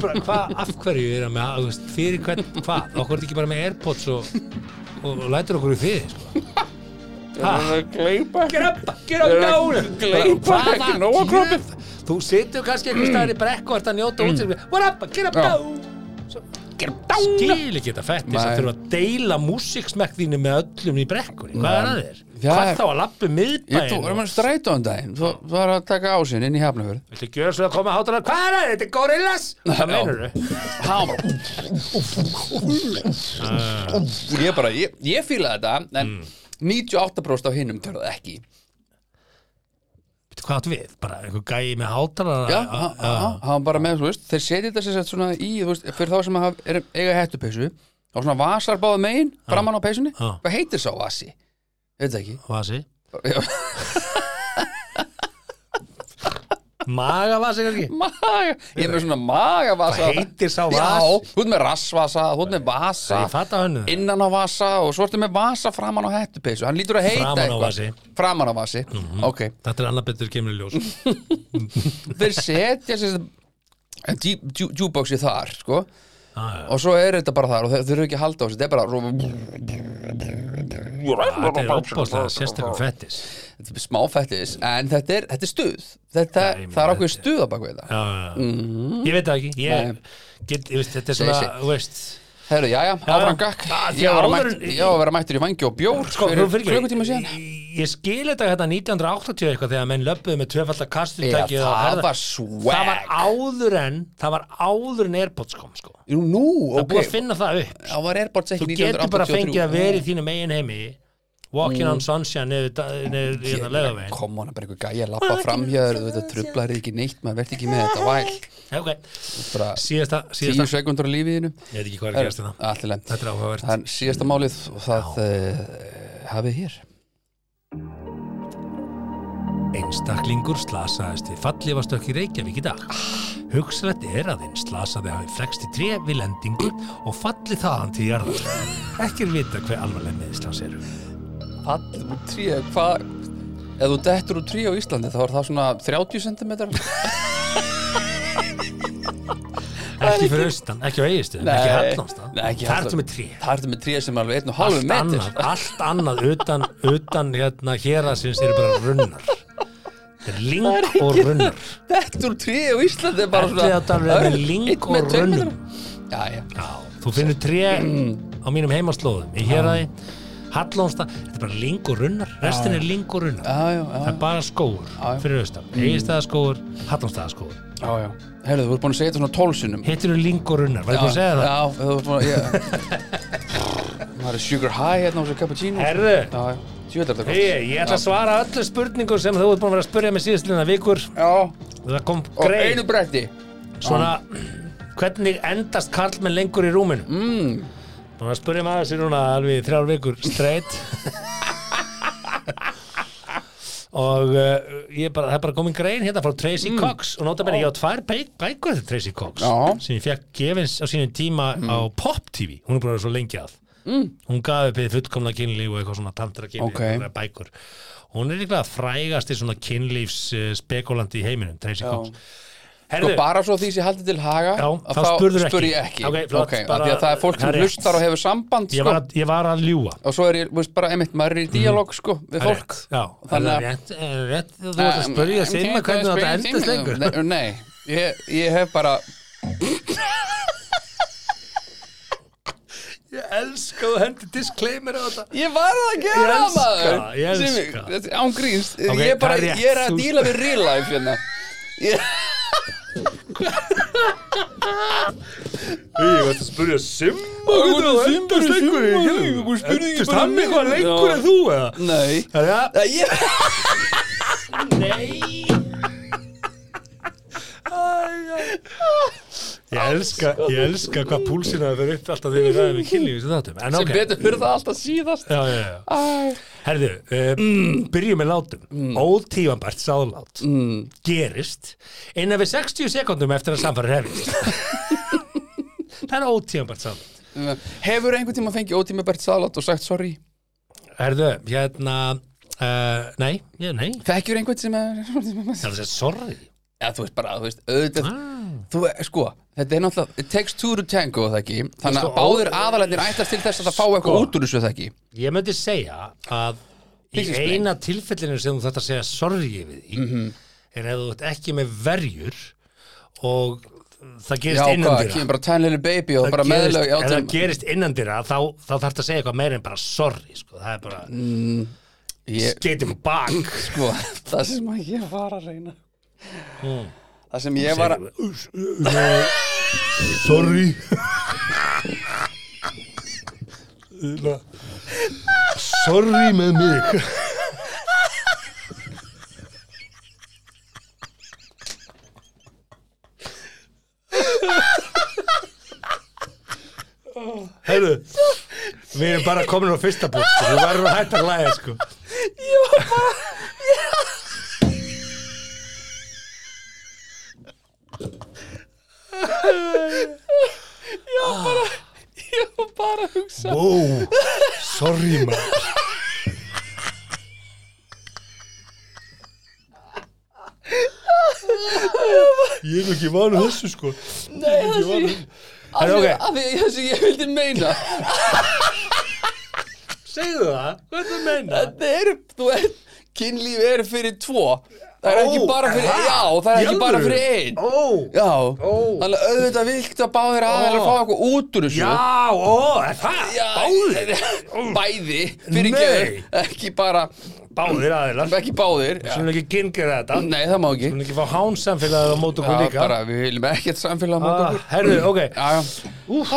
Bara, hvað, af hverju er það með, þú veist, fyrir hvern, hvað? Okkur er þetta ekki bara með Airpods og, og, lætur okkur í fyrir, sko. gleipa up, get up down Gleipa, ekki nóga kroppið? Þú situr kannski einhver staðar í brekku og ert að njóta get up Já. down. Skil ekki þetta Nei. að þurfa að deila músiksmekk þínu með öllum í brekkunni. Hvað er að þér? Hvað er- þá að lappa Ég miðbæinn? þú erum að stræta um daginn Þú þú var að taka ásinn inn í Hafnafjörð Viltu gjöra svo að koma að hátalara? Hvað er það? Þetta er gorillas? Hvað meinur þau? Hann bara Ég bara, ég, ég fíla þetta En 98% af hinnum það ekki Veitu hvað áttu við? Bara einhver gæi með hátalara? Já, hann hann- hann bara með, þú veist Þeir setja þetta sér sett svona í, þú veist Fyrir þá sem hafa, er, eiga hettupeysu Og svona vasar báða megin, framan á peysunni. Hvað heitir sá vasi? Veit það ekki Vasi? Já. [laughs] Magavasi kannski? Maga, ég er með svona magavasa Hvað heitir sá Já, vas? þú ert með rassvasa, ert með vasa Ég fatta hönnu innan á vasa og svo ertu með vasa framan á hettupeysu hann lítur að heita Framan á eitthvað. vasi. Mhm. framan á vasi, ok Þetta er annað betur kemur í ljós [laughs] þeir setja sér djúbóksi þar sko já. Og svo er þetta bara þar og þeir þurfa ekki að halda á þessu. Þetta er bara Þetta er opbáslega sérstaklega fettis. Þetta er smáfættis en þetta er, þetta er stuð. Þetta, meina, það er þetta- stuð á bakvið þetta. Já, já, já. Ég veit það ekki. Ég get, ég veist, þetta er svona, þú veist Herru, jæja, áfram gakk. Ég var að vera mættur í vangi og bjór Sko, fyrir klukkutíma síðan. Ég, skil þetta hérna 1980 eitthvað þegar menn löpuðu með tvöfaldar Já, kastutæki það var Það var swag. áður en Það var áður en Airpods kom sko. Nú, Það er búið að ok. finna það upp. Það var Airpods ekki Þú getur bara 1983. fengið að vera í þínum eigin heimi Walking on sunshine niður í hérna leðavegin Kom hana bara einhver gæja lappa framhjör Þetta trublar ekki neitt, maður verð ekki með þetta væl. Ok, Bara síðasta, tíu síðasta sekundur á lífiðinu Ég veit ekki hvað er að þetta Allilega Þetta Það er síðasta málið og það uh, hafið hér Einstaklingur slasaðist við fallifastökk í Reykjavík í dag. Hugsalegt er að einn slasaði hafi flegst í tré við lendingu og falli þaðan til jarðar. Ekki er vita hver alvarleg meðislans eru. Fall úr trí, hvað Ef þú dettur úr trí á Íslandi þá er það svona 30 cm [laughs] Ekki fyrir austan, ekki á eigistu, ekki ekki Það ertu með tré. Það ertu með trí sem er alveg 1,5 Allt metr annað, allt annað utan, utan hérna hér að sinns eru bara runnar. Er ling og runnar. Dettur úr trí á Íslandi er bara svona um ling og runnum? Já, já Já, þú finnur tré á mínum heimaslóðum. Ég hér að því, Hallónstað, þetta er bara ling og runnar. Restin er ling og runnar. Já, já, Það er bara skóur fyrir austan. Egistæðaskóur, Hallónstæðaskóur. já, já. Herðu, þú ert búin að segja þetta svona tólsunum Hittir þú ling og runnar? Var ég búin að segja það? Já, þú ert búin að. Það [laughs] er sugar high hérna á þessu cappuccino Herðu, ég ætla að svara öllu spurningum sem þú ert búin að vera að spurja mig síðastlina vikur. Og einu bretti Svona, hvernig endast karlmenn lengur í rúminu? mm. Búin að spurja maður sér núna alveg í þrjár vikur straight. og uh, ég bara, það er bara komin grein hérna frá Tracy Cox og nota benni, ég á tvær bæk, bækur eftir Tracy Cox Já. sem ég fekk gefins á sínum tíma á Pop TV, hún er búin að vera svo lengi að mm. hún gaf upp við fullkomna kynlíf og eitthvað svona tantra kynlíf Ok. okay. bækur hún er líklega frægasti svona kynlífs uh, spekulandi í heiminum Tracy Já. Sko Herðu, bara svo því sem haldið til haga Já, að þá ekki. spur ég ekki. Ok, flott, okay, bara- af því að það er fólk sem hlustar og hefur samband ég sko, var, að, ég var að ljúa og svo er ég, þú veist, bara einmitt, maður er í díalóg sko, við fólk. rétt, Já, Þannig að- að rétt, rétt þú ert að spurja sinna um, hvernig þetta endast lengur. Nei, ég, ég hef bara [laughs] Ég elska þú hendi disclaimer á þetta. Ég var að Ég gera það maður. ég elska. Án gríns, ég, er ég að díla við real life hérna. Ég, Ég veit að lengur í Þú spurði Endist hann eitthvað lengur en þú eða? Nei. Það er Það ég Nei Ég elska, ég elska hvað púlsina það er upp alltaf þegar við ræðum við kynlífi sem þáttum. En sem ok, betur fyrir það alltaf síðast. Já, já, já. Herðu, uh, byrjum með látum. Mm. Ótífambært sáðlát Mm. gerist innan við 60 sekundum eftir að samfæri hefist [laughs] það er ótíðanbært salat Hefur einhvern tíma fengið ótímabært salat og sagt sorry? Herðu, hérna uh, Nei, ég, nei. Þekkjur einhvern sem er Það er sorry Já, þú veist bara, þú veist, auðvitað ah. Þú, sko, þetta er náttúrulega It takes two to tango, það ekki Þannig Sko, að báðir aðalætnir ætlast til þess að það fá eitthvað Sko. út úr þessu, það ekki Ég myndi segja að í eina tilfellinu sem þú þetta segja sorry við því Mhm. er ef þú ert ekki með verjur og það gerist innandira kemur bara tiny little baby og bara gerist, meðlög ef það gerist innandira þá, þá þarf það að segja eitthvað meira en bara sorry sko. það er bara Mm. ég, getting back sko, [laughs] það sem að ég var að reyna Það sem ég var að sorry. Sorry með mig. Heyrðu, við erum bara komin á fyrsta bútt, við varum að hætta að læða, sko. Ég var bara að hugsa Wow, sorry maður. Ég er ekki vanu þessu, sko. Nei, það sem ég Herra, Af ok. því- af því það sem ég vildi meina Segðu það, hvað er það að meina? Þetta er, þú veist, kynlíf er fyrir tvo Það er ekki bara fyrir, já, það er ekki bara fyrir einn Ó, Já, Ó. þannig að auðvitað vilt að báðir aðeins að fá eitthvað út úr þessu já, ó, er það? Báðir? [laughs] Bæði, fyrir Nei. ekki bara, Báðir aðeinar. ekki báðir já. Skulum ekki gingera þetta. Nei, það má ekki Skulum ekki fá hánsamfélagið á mót okkur Já, líka. bara, við viljum ekkert samfélag á mót Ah, okkur Herðu, ok. Já, já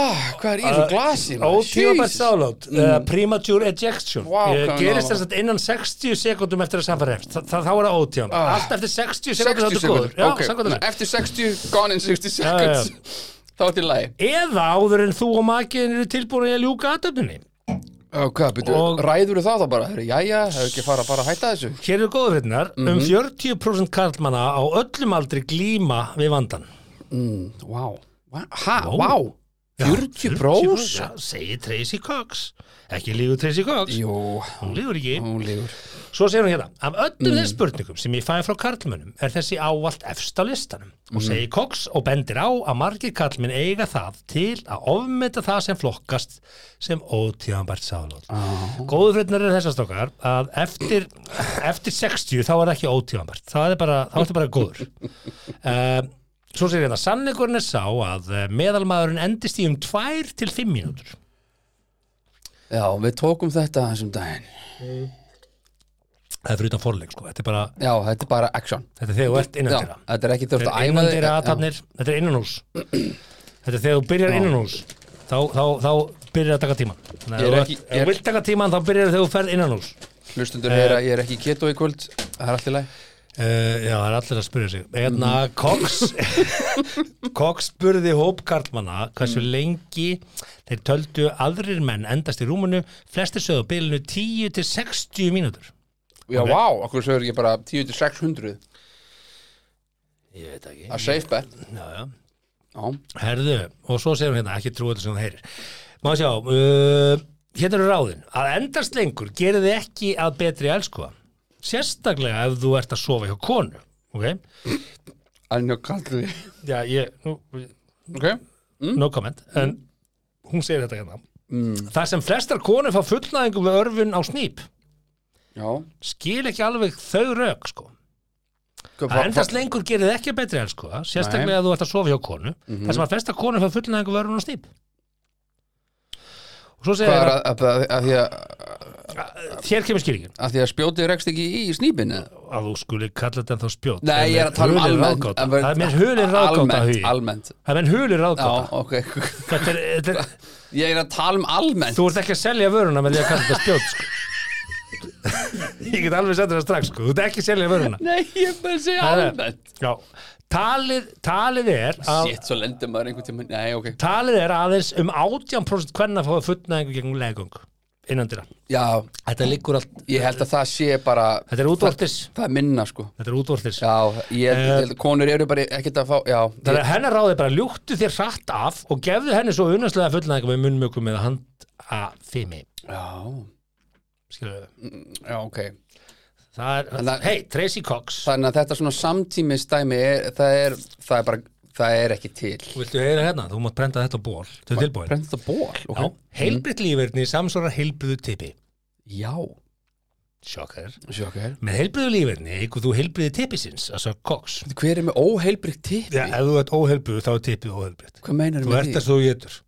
ah, Hvað er í þessu glasi? maður? Ótímabært Jesus. sálót, premature ejection Eh, gerist er þess að innan 60 sekundum eftir að Þa, það, þá er það ótímabært Ah. allt eftir 60 sekundum 60 þá er þetta góður Já. Eftir 60, gone in 60 Já, já, seconds [laughs] Þá er til lagi eða áður en þú og makiðin eru tilbúin í að ljúka aðtöfninni Byrju, Og- ræður það þá bara? Jæja, hefur ekki fara bara að hætta þessu hér eru góða fréttinar Mhm. um 40% karlmanna á öllum aldri glíma við vandan Vá. ha, Vá. vá 40 prós? Já, segir Tracy Cox ekki lígur Tracy Cox Jú, hún lígur ekki hún lígur Svo segir hún hérna, af öllum Mm. þeim spurningum sem ég fæði frá karlmönnum er þessi ávallt efst á listanum og Mm. segir Cox og bendir á að margir karlmenn eiga það til að ofmeta það sem flokkast sem ótíðanbært sálót. Ah. Góðu frétnar er þessar stokkar að eftir, eftir 60 þá er það ekki ótíðanbært, það er bara, þá er þetta bara góður. Uh, [laughs] svo segir hérna, sannleikurinn er sá að eh, meðalmaðurinn endist í um 2 til 5 mínútur. Já, við tókum þetta þessum daginn. Það er fyrir utan forleik, sko, þetta er bara, Já, þetta er bara action. Þetta er þegar þú ert innan Já, þeirra. þetta er ekki Þetta að innan þig. þetta er innanhús. Þetta er þegar þú byrjar innanhús þá, þá, þá byrjar að taka tíman Þannig er að ef ekki- þú- vilt taka tíman þá byrjar þegar þú ferð innanhús. Hlustundur heyra, ég er ekki keto í kvöld. Það er allt í lagi uh, Já, það er allir að spyrja sig Eðna, Mhm. Cox [laughs] Cox spurði hóp karlmanna hversu Mhm. lengi þeir töldu aðrir menn endast í rúmunu flestir sögðu bilinu 10 til 60 mínútur Já, vá, okkur sögur ekki bara 10 til 600 Ég veit ekki að safe bet Já, já Já, Herðu, og svo hún hérna, ekki trúið þetta sem það heyrir. Má sjá, uh, hérna eru ráðin. Að endast lengur gerir þið ekki að betri elskuða. Sérstaklega ef þú ert að sofa hjá konu. Ok? Anja kallri Já, ég, nú, Ok, no comment. En hún segir þetta hérna. Það sem flestar konur fá fullnæðingu við örfun á snýp já skil ekki alveg þau rauk, sko. Að endast lengur gerir þið ekki að betri elskuða, sérstaklega ef þú ert að sofa hjá konu. Það sem að flestar konur fá fullnæðingu við örfun á snýp. Og svo segir það, að, að, að, að, því að, hér kemur skýringin. að því að spjótið rekst ekki í snýpinu að þú skulle kalla þetta þá spjót. Nei, ég er að tala um almennt. en það er mér hulin ráðgáta það er mér hulin Já, ráðgáta ok. Þetta þetta [laughs] Ég er að tala um almennt. Þú ert ekki að selja vöruna með því að kalla þetta spjót sko. ég get alveg sett þetta strax sko. þú ert ekki að selja vöruna. Nei, ég er bara að segja Það almennt. Já. talið, talið er að Shit, svo lendir maður einhvern tíma. Nei, ok. Talið er aðeins um 18% hvernig að fá fullnæðingu gegn legung innandira Já, Þetta liggur allt, ég held að það sé bara þetta er útvortis. Það er minna sko. Þetta er útvortis. Já, ég held, að konur eru bara ekkert að fá Já, Þannig að hennar ráði bara ljúktu þér hratt af og gefðu henni svo unnastlega fullnæðingar með munnmjökum eða handafimi. Já, skilur við já, ok. Það er, að- hei, Tracy Cox. Þannig að þetta svona samtímistæmi er, það, er, það er bara, það er ekki til. Viltu heyra hérna, þú mátt brenda þetta ból Þau er tilbúin? Brenda þetta ból, Já, ok. Heilbritt lífverðni samsvarar heilbriðu tippi Já, Sjokkar. Sjokkar. Með heilbriðu lífverðni eigur þú heilbriði tippisins svo Cox. Hver er með óheilbrygt tippi? Já, ef þú ert óheilbriðu þá er tippið óheilbriðt Hvað meinar Þú með ert því? að þú getur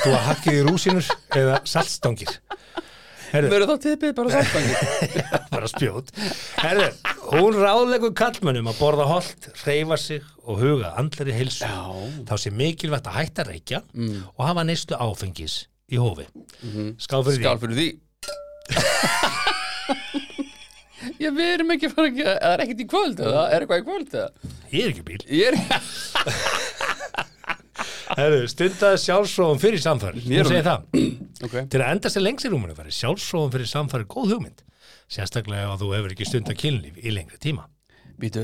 þú að hakkið í rúsinur eða saltstangir Verður þá tippið bara saltbangi? [laughs] bara spjót Herðu, hún ráðlegur kallmönnum að borða holt, reyfa sig og huga andleri heilsu Já. Mm. þá sé mikilvægt að hætta að reykja og hafa neyslu áfengis í hófi Skál fyrir Skál fyrir því [laughs] Já, við erum ekki að fara ekki Það er ekkert í kvöld, eða? Er eitthvað í kvöld, eða? því Ég er ekki bíl Ég er [laughs] Herðu, stundaði sjálfsróðum fyrir samfæri Ég er um- það. [clears throat] Ok. Til að enda sér lengst í rúmunu færi sjálfsróðum fyrir samfæri góð hugmynd. Sérstaklega ef þú hefur ekki stunda kynlíf í lengri tíma. Býtu,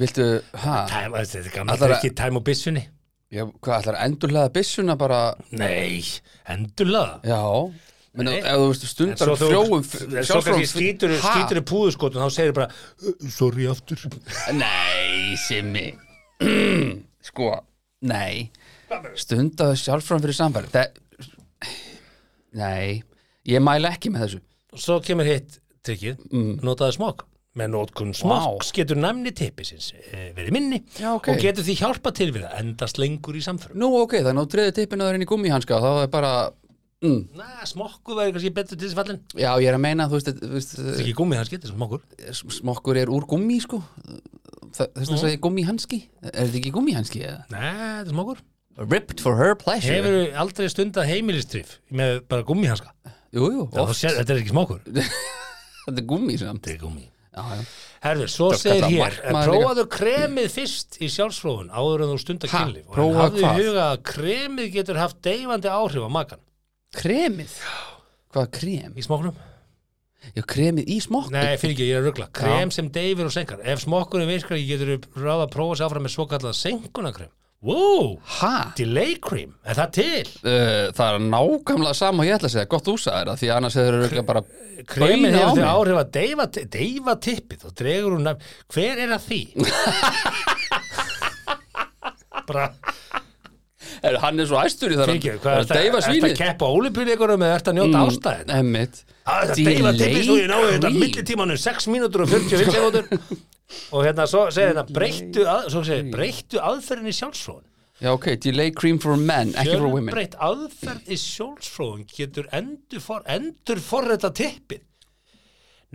viltu? Tæm, Þetta er gamla Ætlar að- ekki tæm og byssunni. Já, hvað ætlar að endurlega byssuna bara? Nei, endurlaða Já Menna, Nei. ef þú veist stundar frjóum skýtur, skýtur í púðuskotun þá segir bara, "Uh, sorry aftur. Nei, Simmi. [clears throat] Sko, nei Stundar sjálfram fyrir samfæri Það Nei, ég mæla ekki með þessu. Svo kemur hitt tryggið, Mm. notaði smokk. Með nótkun smokks getur næmni teipisins e, verið minni Já, ok. og getur því hjálpa til við að endast lengur í samfærum Nú, ok, þannig að þú treði tippinu þar inn í gummihanska þá er bara mm, Na, smokku væri kannski betur til þess fallin Já, ég er að meina, þú veist, þú veist Það er ekki gúmið hans getur smokkur. smokkur er úr gummi, sko. Þess að segja gummihanski. Er þetta ekki gummihanski? Nei, þetta er smokkur Ripped for her pleasure. Hefur aldrei stundað heimilistrif með bara gummihanska? Jú, jú, Já, þú oft, sér, Þetta er ekki smokkur. [laughs] Þetta er gummi samt. Þetta er gummi. Já, já. Herður, svo segir hér Prófaðu kremið fyrst í sjálfsfróðun áður en þú stundar Ha? kynlíf. Og Prófaðu hafðu í huga að kremið getur haft deyfandi áhrif á makan Kremið? Hvað krem? í smokkunum? Já, kremið í smokk Nei, fyrir ekki, ég er að ruggla Krem sem deyfir og senkar. Ef smokkurinn virkar ekki getur þú ráða að prófa sér áfram með svo kallað senkunakrem Wow, Ha? delay cream, er það til? Uh, það er nákvæmlega sama og ég ætla að segja Gott þú sagðir það, því annars hefur örugglega bara á hefur þau áhrif að deyfa, deyfa tippið og dregur hún nefn Hver er að því? [laughs] Bara, er, Hann er svo æstur í það er að deyfa það? Er það svínið að keppa ólipíleikurum eða er það að njóta mm, ástæðin? Emmitt Það er deyfa tippið svo ég náðu þetta Delay millitímanu 6 mínútur og 45 [laughs] sekúndur og hérna svo segir þetta breyttu, að, segir, breyttu aðferðin í sjálfsfróðun Já, ok, delay cream for men, ekki for women. Fjölbreytt aðferð í sjálfsfróðun getur endur, for, endur forrita tippið.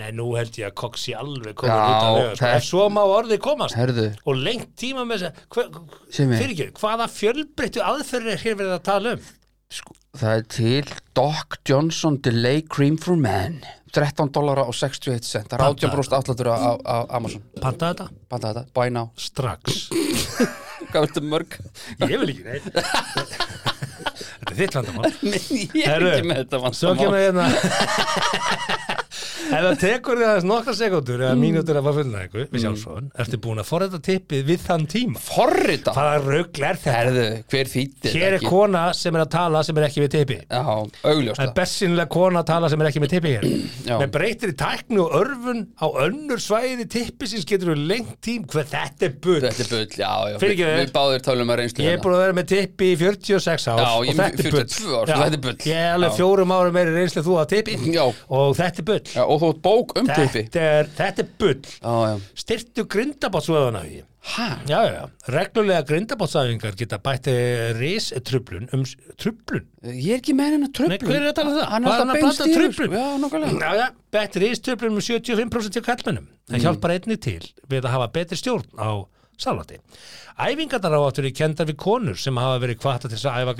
Nei, nú held ég að Cox sé alveg komin Já, út af lög þetta- Ef svo má orðið komast. Herðu, og lengt tíma með þess að Simmi. fyrir ekki, hvaða fjölbreyttu aðferð er hér verið að tala um? sko, það er til Doc Johnson delay cream for men. 13 dólara og 61 cent. Það er Panta 18% afslættur á, á, Amazon. Panta þetta? Panta þetta, buy now. Strax. [laughs] Hvað viltu mörg? Ég vil ekki, nei Þetta er þitt vandamál. [laughs] Ég er ekki með þetta Svo vandamál. kemur hérna [laughs] Ef það tekur þið aðeins nokkra sekundur eða mínútur að fara fullnæðingu við sjálfsfróðun, ertu búin að forræta tippið við þann tíma. Forrita Hvaða rugl er þetta? Herðu, hver þýtti Hér er kona sem er að tala sem er ekki við tippi. Já, augljóst Það er bessinlega kona að tala sem er ekki með tippi hér. [clears throat] Já. Með breytir í tækni og örfun á önnur svæði tippi sem getur við lengt tím. Hvað þetta er bull? Þetta er bull, já, já Fyrirgefðu. Við, báðir tölum að reynslu Ég er búin að vera með tippi í 46 ár Já, og ég þetta er bull. 42 ár, svo þetta er bull. Ég er alveg Já. fjórum árum meiri reynslu þú að tippi Já. og þetta er bull. Já, og þú bók um tippi Þetta er, þetta er bull. Já, já Styrtu grindabátsvöðan af því. Reglulega grindabátsæfingar geta bætti ristrublun um trublun. Ég er ekki með hennar tröflun hver er að tala um það? Hann er að blanda í truflun? Já, nokkulega Já, já, bætt ristrublun um 75% til kallmennum. Það Mm. hjálpar einnig til við að hafa betri stjórn á salati. Æfingarnar á áttur er kendar við konur sem hafa verið kvata til þess að æfa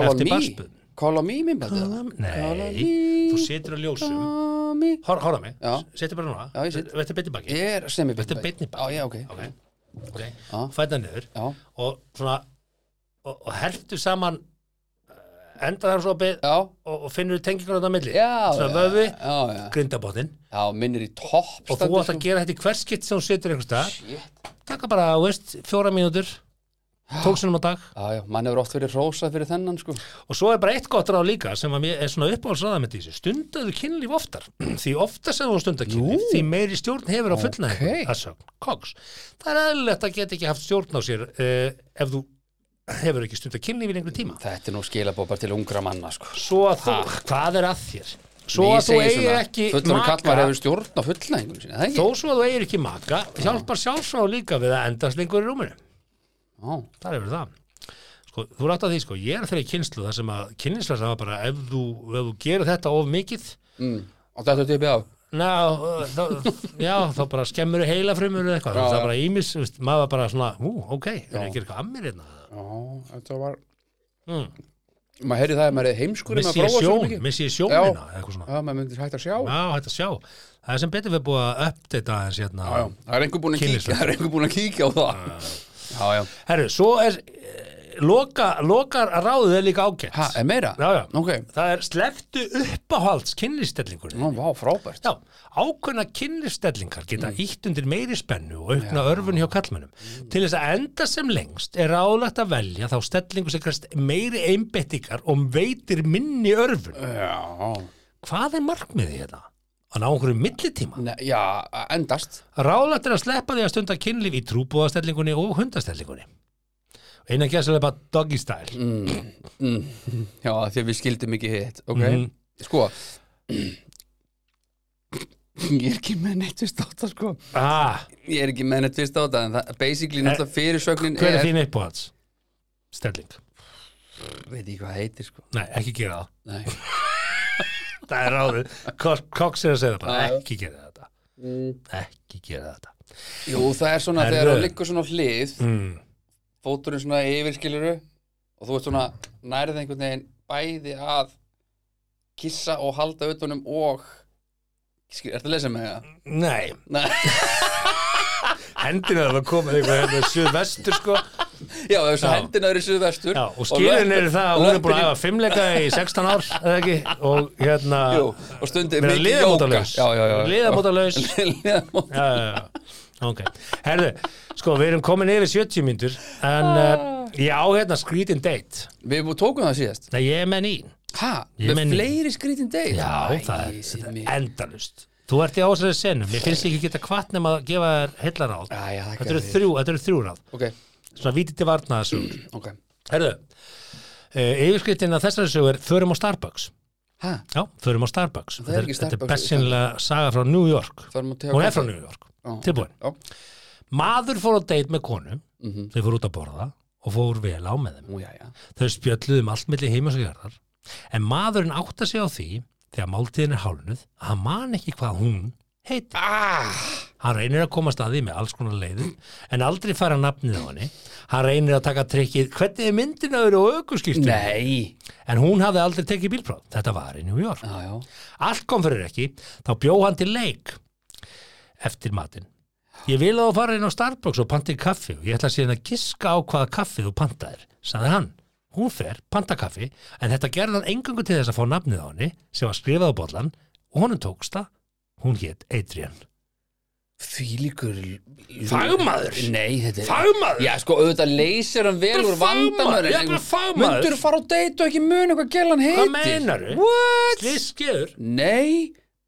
on eftir me? Call on me, minn bætti Nei, þú situr á ljósum. horfa mig, setur bara núna. Já, ég sit. Þetta er beinni baki. Er Þetta er beinni baki. Fæta niður Já, og svona og, og hertu saman uh, enda þar svo að Já, og, og finnur tengingur á það milli svona já, vöfi, já, minnir í topp og þú ætti að gera þetta í hver skitt sem þú setur einhvers stað Shit. Taka bara, þú veist, fjóra mínútur tólsunum á dag. Já, já, mann hefur oft verið rósað fyrir þennan sko. Og svo er bara eitt gott ráð líka sem er svona uppáhaldsraða með þessu. Stundaðu kynlíf oftar. [clears throat] Því oftar sem þú stundar kynlíf því meiri stjórn hefur á sögn, koks. Það er eðlilegt að geta ekki haft stjórn á sér uh, ef þú hefur ekki stundar kynlíf í lengri tíma. Þetta er nú skilabóð bara til ungra manna sko. Svo að þú, hvað er að þér? Svo að þú eigir ekki maka. þó svo að þú eigir ekki maka hjálpar sjálfsfrá líka við að endast lengur í rúminu Já, það er verið það. Sko, þú rátt að því, sko, ég er þeirri kynslu þar sem að kynnislega var bara ef þú, ef þú gerir þetta of mikið mm. og þetta er tipið af Ná, þá, já, þá bara skemmur heila frumur eða eitthvað, Já, það já. er bara ímis veist, maður var bara svona, ú, ok, er ég að gera eitthvað að mér hérna? Já, þetta var mm. Maður heyrði það að maður er heimskur missi ég sjón, missi ég eitthvað svona, Já, maður myndir hægt að sjá. Já, já, hægt að sjá. Það er sem betur við búið að uppdata aðeins hérna, já, það er einhver búin að kíkja. Það er einhver búin að kíkja á það Já, já herru, svo er eh, loka, lokar ráðið er líka ágætt Ha, er meira? já, já, Ok, það er sleftu uppáhalds kynlistellingur Nú, vá, frábært Já, ákveðna kynlistellingar geta Mm. ítt undir meiri spennu og aukna örfun hjá kallmönnum. Til þess að enda sem lengst er ráðlegt að velja þá stellingu sem krest meiri einbettingar og veitir minni örfun. Já, Hvað er markmiðið hérna? Að ná einhverju millitíma? ne, já, endast Ráðlegt er að sleppa því að stunda kynlíf í trúbúðastellingunni og hundastellingunni. Eina bara doggy style. mm. Já, því að við skildum ekki hitt Ok, Mhm. sko Ég er ekki með neitt vist á þetta sko Ah, Ég er ekki með neitt vist á þetta En það, basically, náttúrulega fyrirsögnin hver er þín uppáhalds? Stelling. Veit ekki hvað heitir sko Nei, ekki gera það. Nei Það er ráðið. Cox er að segja bara, ekki gera þetta. Ekki gera þetta. Jú, það er svona þegar það liggur svona hlið Mm. Fóturinn svona yfirskiluru Og þú ert svona nærið einhvern veginn Bæði að Kissa og halda utanum og Skil, ertu að lesa með það? Nei, Nei, [laughs] hendina það var komið eitthvað hérna suðvestur sko. Já, þessu hendina eru suðvestur Já, og skilin er það að hún er búin að hafa fimmleika í 16 ár eða ekki? Og hérna Jú, og stundið vera mikið liðamótalaus. jóga. Já, já, já liðamótalaus. [laughs] Liðamót já, já, já, ok. Herðu, sko, við erum komin yfir 70 myndur en uh, ég á hérna skrítin date. Við tókum það síðast. Nei, ég er með nýn. Hæ? Með fleiri skrítin deg? Já, það er, þetta er endalust Þú ert í ásæðið senum, mér finnst ég ekki geta kvart nema að gefa þér já, þakka Þetta eru þrjú, þetta eru þrjú ráð. Ok, Svona vítið til varnaðasögur [clears throat] ok. Herðu, uh, yfirskriftin að þessari sögur Förum á Starbucks. Hæ? Já, förum á Starbucks. Það er ekki Þetta er Starbucks bestinlega saga frá New York. Tega Hún er frá New York, Já. tilbúin. Já. Maður fór á date með konu Mhm. Þau fór út að borða og fór vel á með þeim. Ú, já, já. Þau spjölluðu um allt milli heimas og jarðar. En maðurinn átta sig á því Þegar máltíðin er hálnuð Að hann man ekki hvað hún heiti Ah, Hann reynir að koma staði með alls konar leiðum En aldrei fara nafnið á henni. Hann reynir að taka trikkið Hvernig er myndin að vera nei. En hún hafði aldrei tekið bílpróf. Þetta var í New York. Já, já. Allt kom fyrir ekki, þá bjó hann til leik eftir matinn. Ég vil að þú fara inn á Starbucks og panti kaffi og ég ætla síðan að giska á hvaða kaffi þú pantaðir, sagði hann. Hún fer, panta kaffi, en þetta gerði hann engangu til þess að fá nafnið á henni sem var skrifað á bollan og honum tókst það. Hún hétt Adrian. Því líkur Fagmaður? Nei, þetta er Fagmaður? Já, sko, auðvitað leysir hann vel úr vandamöður er bara fagmaður. Mundur fara á date og ekki muna hvað gælan heitir Hvað meinarðu? What? Sliskeður. Nei,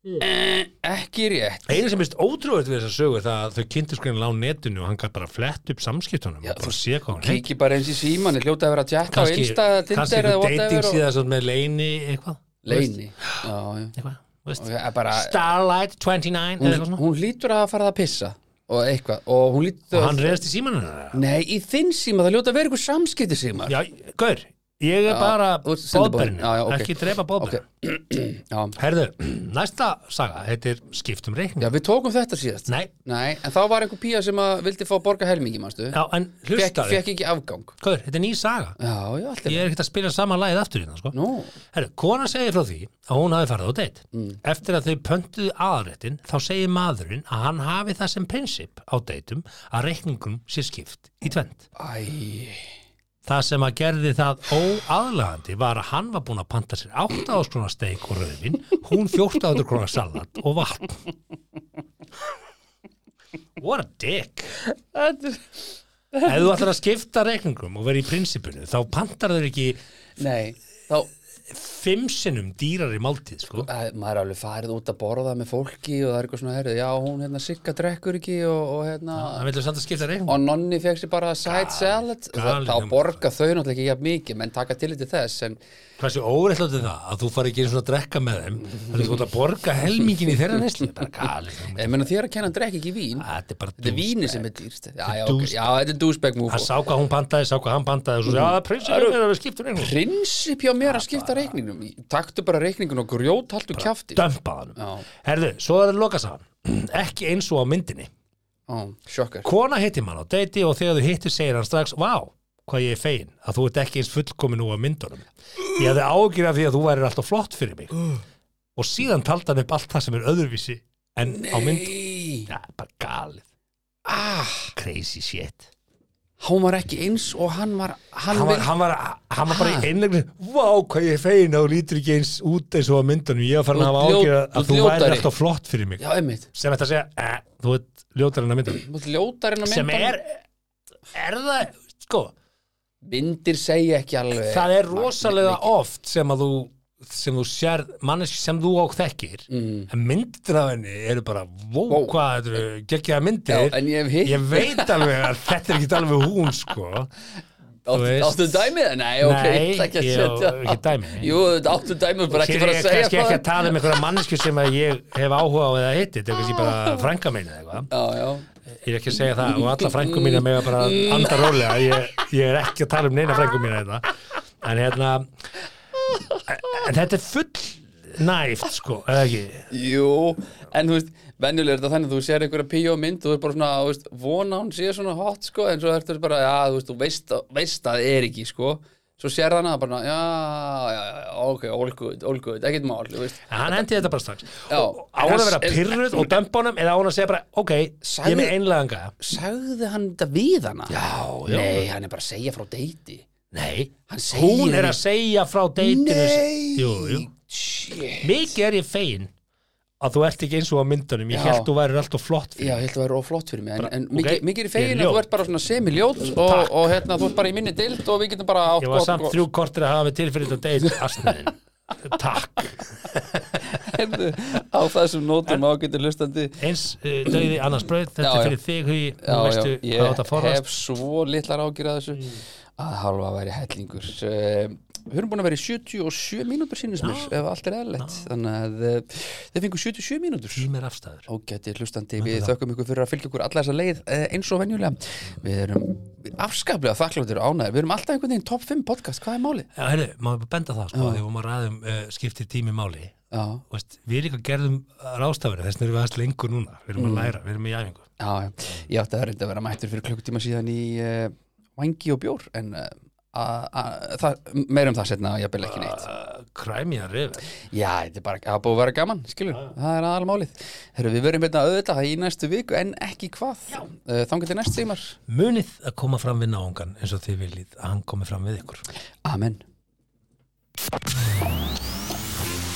eh, ekki rétt. Einu sem mist ótrúið við þessa sögu er það að þau kynntu skrifin á netinu og hann gæti bara flett upp samskiptunum Já, og bara sé hvað hann heitir. Kíkki bara eins í síman, ég hljóta að vera að tjekka á kannski, Insta eða kannski Tinder eða eitthvað dating whatever síðan svona með leini eitthvað Leini Já, já. Eitthvað, veist. Og ég er bara, Starlight 29 eða hún, eitthvað svona. hún lítur að fara að pissa og eitthvað og hún lítur og hann reyðast í símanuna Nei, í þinn síma, það hljóta að vera eitthvað samskipti síma já, gaur, ég er bara bóðberinn, Já, já, ok. ekki drepa bóðberinn [clears throat] Já, herðu, næsta saga heitir skiptum reikning. Já, við tókum þetta síðast. Nei, Nei, en þá var einhver pía sem vildi fá borga helmingi, manstu? Já, en Fekk, hlustaðu fekk ekki afgang. Gaur, þetta er ný saga. Já, já, allt ég er er ekkert að spila sama lagið aftur hérna, sko. Nú, herðu, kona segir frá því að hún hafi farið á date. Mm. eftir að þau pöntuðu aðrættin þá segir maðurinn að hann hafi það sem prinsip á dateum að reikningum sé skipt í tvend æ það sem að gerði það óaðlagandi var að hann var búin að panta sér 8 áskrona steik og rauðin hún 14 krona salat og vatn. What a dick. Ef þú ætlar að skipta reikningum og vera í prinsipinu þá pantar þau ekki Nei, þá fimm sinnum dýrari máltíð sko. Æ, maður er alveg farið út að borða með fólki og það er eitthvað svona, herrið, já, hún hérna Sigga drekkur ekki og, og hérna reikningum og nonni sér bara side salad. galið þá borga þau náttúrulega ekki mikið menn taka til til þess en hversu óreittlátt er það að þú fari ekki eins og að drekka með þeim þannig að þú ert að borga helmingin í þeirra nesli bara galið ég meina þér að kenna hann drekk ekki vín þetta er bara þetta er víni sem er dýrst. Já, já, okay. já, þetta er douchebag move hann sá hvað hún pantaði, sá hvað hann pantaði og svo sagði, já, prinsipum er að við skiptum reikningum prinsip hjá mér að skipta reikningnum. Taktu bara reikningun og grjót haltu kjafti dömpaðanum já, herðu, svo er það loka saman ekki eins og á myndinni. Já, kona hittir mann á deiti og þegar þú hittir segir hann strax, vá, hvað ég er fegin að þú ert ekki eins fullkomin á myndunum. Ég hefði ágjur af því að þú værir alltaf flott fyrir mig. Og síðan taldi hann upp allt það sem er öðruvísi en á mynd Nei, Já, bara galið, ah, crazy shit. Hann var ekki eins og hann var hann, hann var, hann var, hann var bara í einlegni vá, hvað ég er fegin að þú lítur ekki eins út eins og á myndunum, ég var farin að hafa ágjur að þú væri alltaf flott fyrir mig. Já, einmitt. Sem þetta að segja, eh, þú ert ljótar en á myndunum. Þú ert ljótar en að sem er, er það sko, myndir segja ekki alveg það er rosalega oft sem að þú sem þú sér, manneski sem þú og þekkir mm. en myndir af henni eru bara vó, Vó. hvað já, myndir en ég ég veit alveg að þetta er ekki alveg hún sko [laughs] áttu, dæmið? Nei, ok, ég ætla ekki að setja ekki dæmi. Jú, áttu dæmið, bara ekki fara er að ég segja kannski ekki að tala um einhverja mannesku sem að ég hef áhuga á eða hitti, þetta er kannski bara frænka mín eða eitthvað. Ég er ekki að segja það og alla frængu mín er með bara andra rólega, ég, ég er ekki að tala um neina frængu mín þetta en hérna en þetta er full næft sko, eða ekki jú En þú veist, venjulega er þetta þannig að þú sér einhverja píó mynd og þú er bara svona, þú veist, vona hún sé svona hot, sko, en svo ertu bara, já, þú veist, þú veist, að- veist að það er ekki, sko Svo sér það hana bara, já, já, já, ok, all good, all good, ekkert mál, þú veist en hann hendi þetta bara strax Já. og á hann að vera pyrruð og dömpa honum eða á hann að segja bara, ok, ég er Sagði- með einlegan gæða Sagði hann þetta við hana? Já, já. Nei, hann er bara að segja frá deiti nei, hún er að segja frá deitinu Nei jú, jú. Mikið er ég fegin að þú ert ekki eins og á myndunum. Ég Já. held þú værir alltaf flott fyrir Já, ég held að vera oflott fyrir mig En, en ok, mikið, mikið er ég er fegin að ljót. þú ert bara svona semi-ljót og, og hérna, þú ert bara í minni dild og við getum bara átt ég var samt þrjú kortir að hafa við til fyrir þetta deit astniðin [laughs] takk. Heyrðu, á þessum nótum ágættur hlustandi eins uh, döiði annars brauð þetta Já, er já. fyrir þig hugi. Já, nú já, veistu ég hvað þetta forðast. hef svo litlar ágjur að þessu að halva væri hellingur. Uh, Við erum búin að vera í 77 mínútur sínist mér, ef allt er eðlilegt. Þannig að þið fengur 77 mínútur. Tím er afstæður. Ágæti hlustandi, við þökkum ykkur fyrir að fylgja ykkur alla þessa leið eh, eins og venjulega. Við erum afskaplega þakkláttir og ánægir Við erum alltaf einhvern veginn top 5 podcast, hvað er málið? Já, herru, maður benda það sko, þegar að ræðum uh, skiptir tími máli. Já, Veist, við líka gerðum rástafinu þess vegna erum við aðeins lengur núna. Við erum að læra, við erum í æfingu. Já. Ég átti að vera mættur fyrir klukkutíma síðan í uh, Vangi og Bjór En uh, meir um það setna að ég bel ekki neitt. Uh, kræmja reyf Já, þetta er bara, það er búið að vera gaman, skilur Það er aðal málið Herru, við verum hérna auðvitað í næstu viku en ekki hvað. Uh, Þannig til næst tímar munið að koma fram við náungan eins og þið viljið að hann komi fram við ykkur. Amen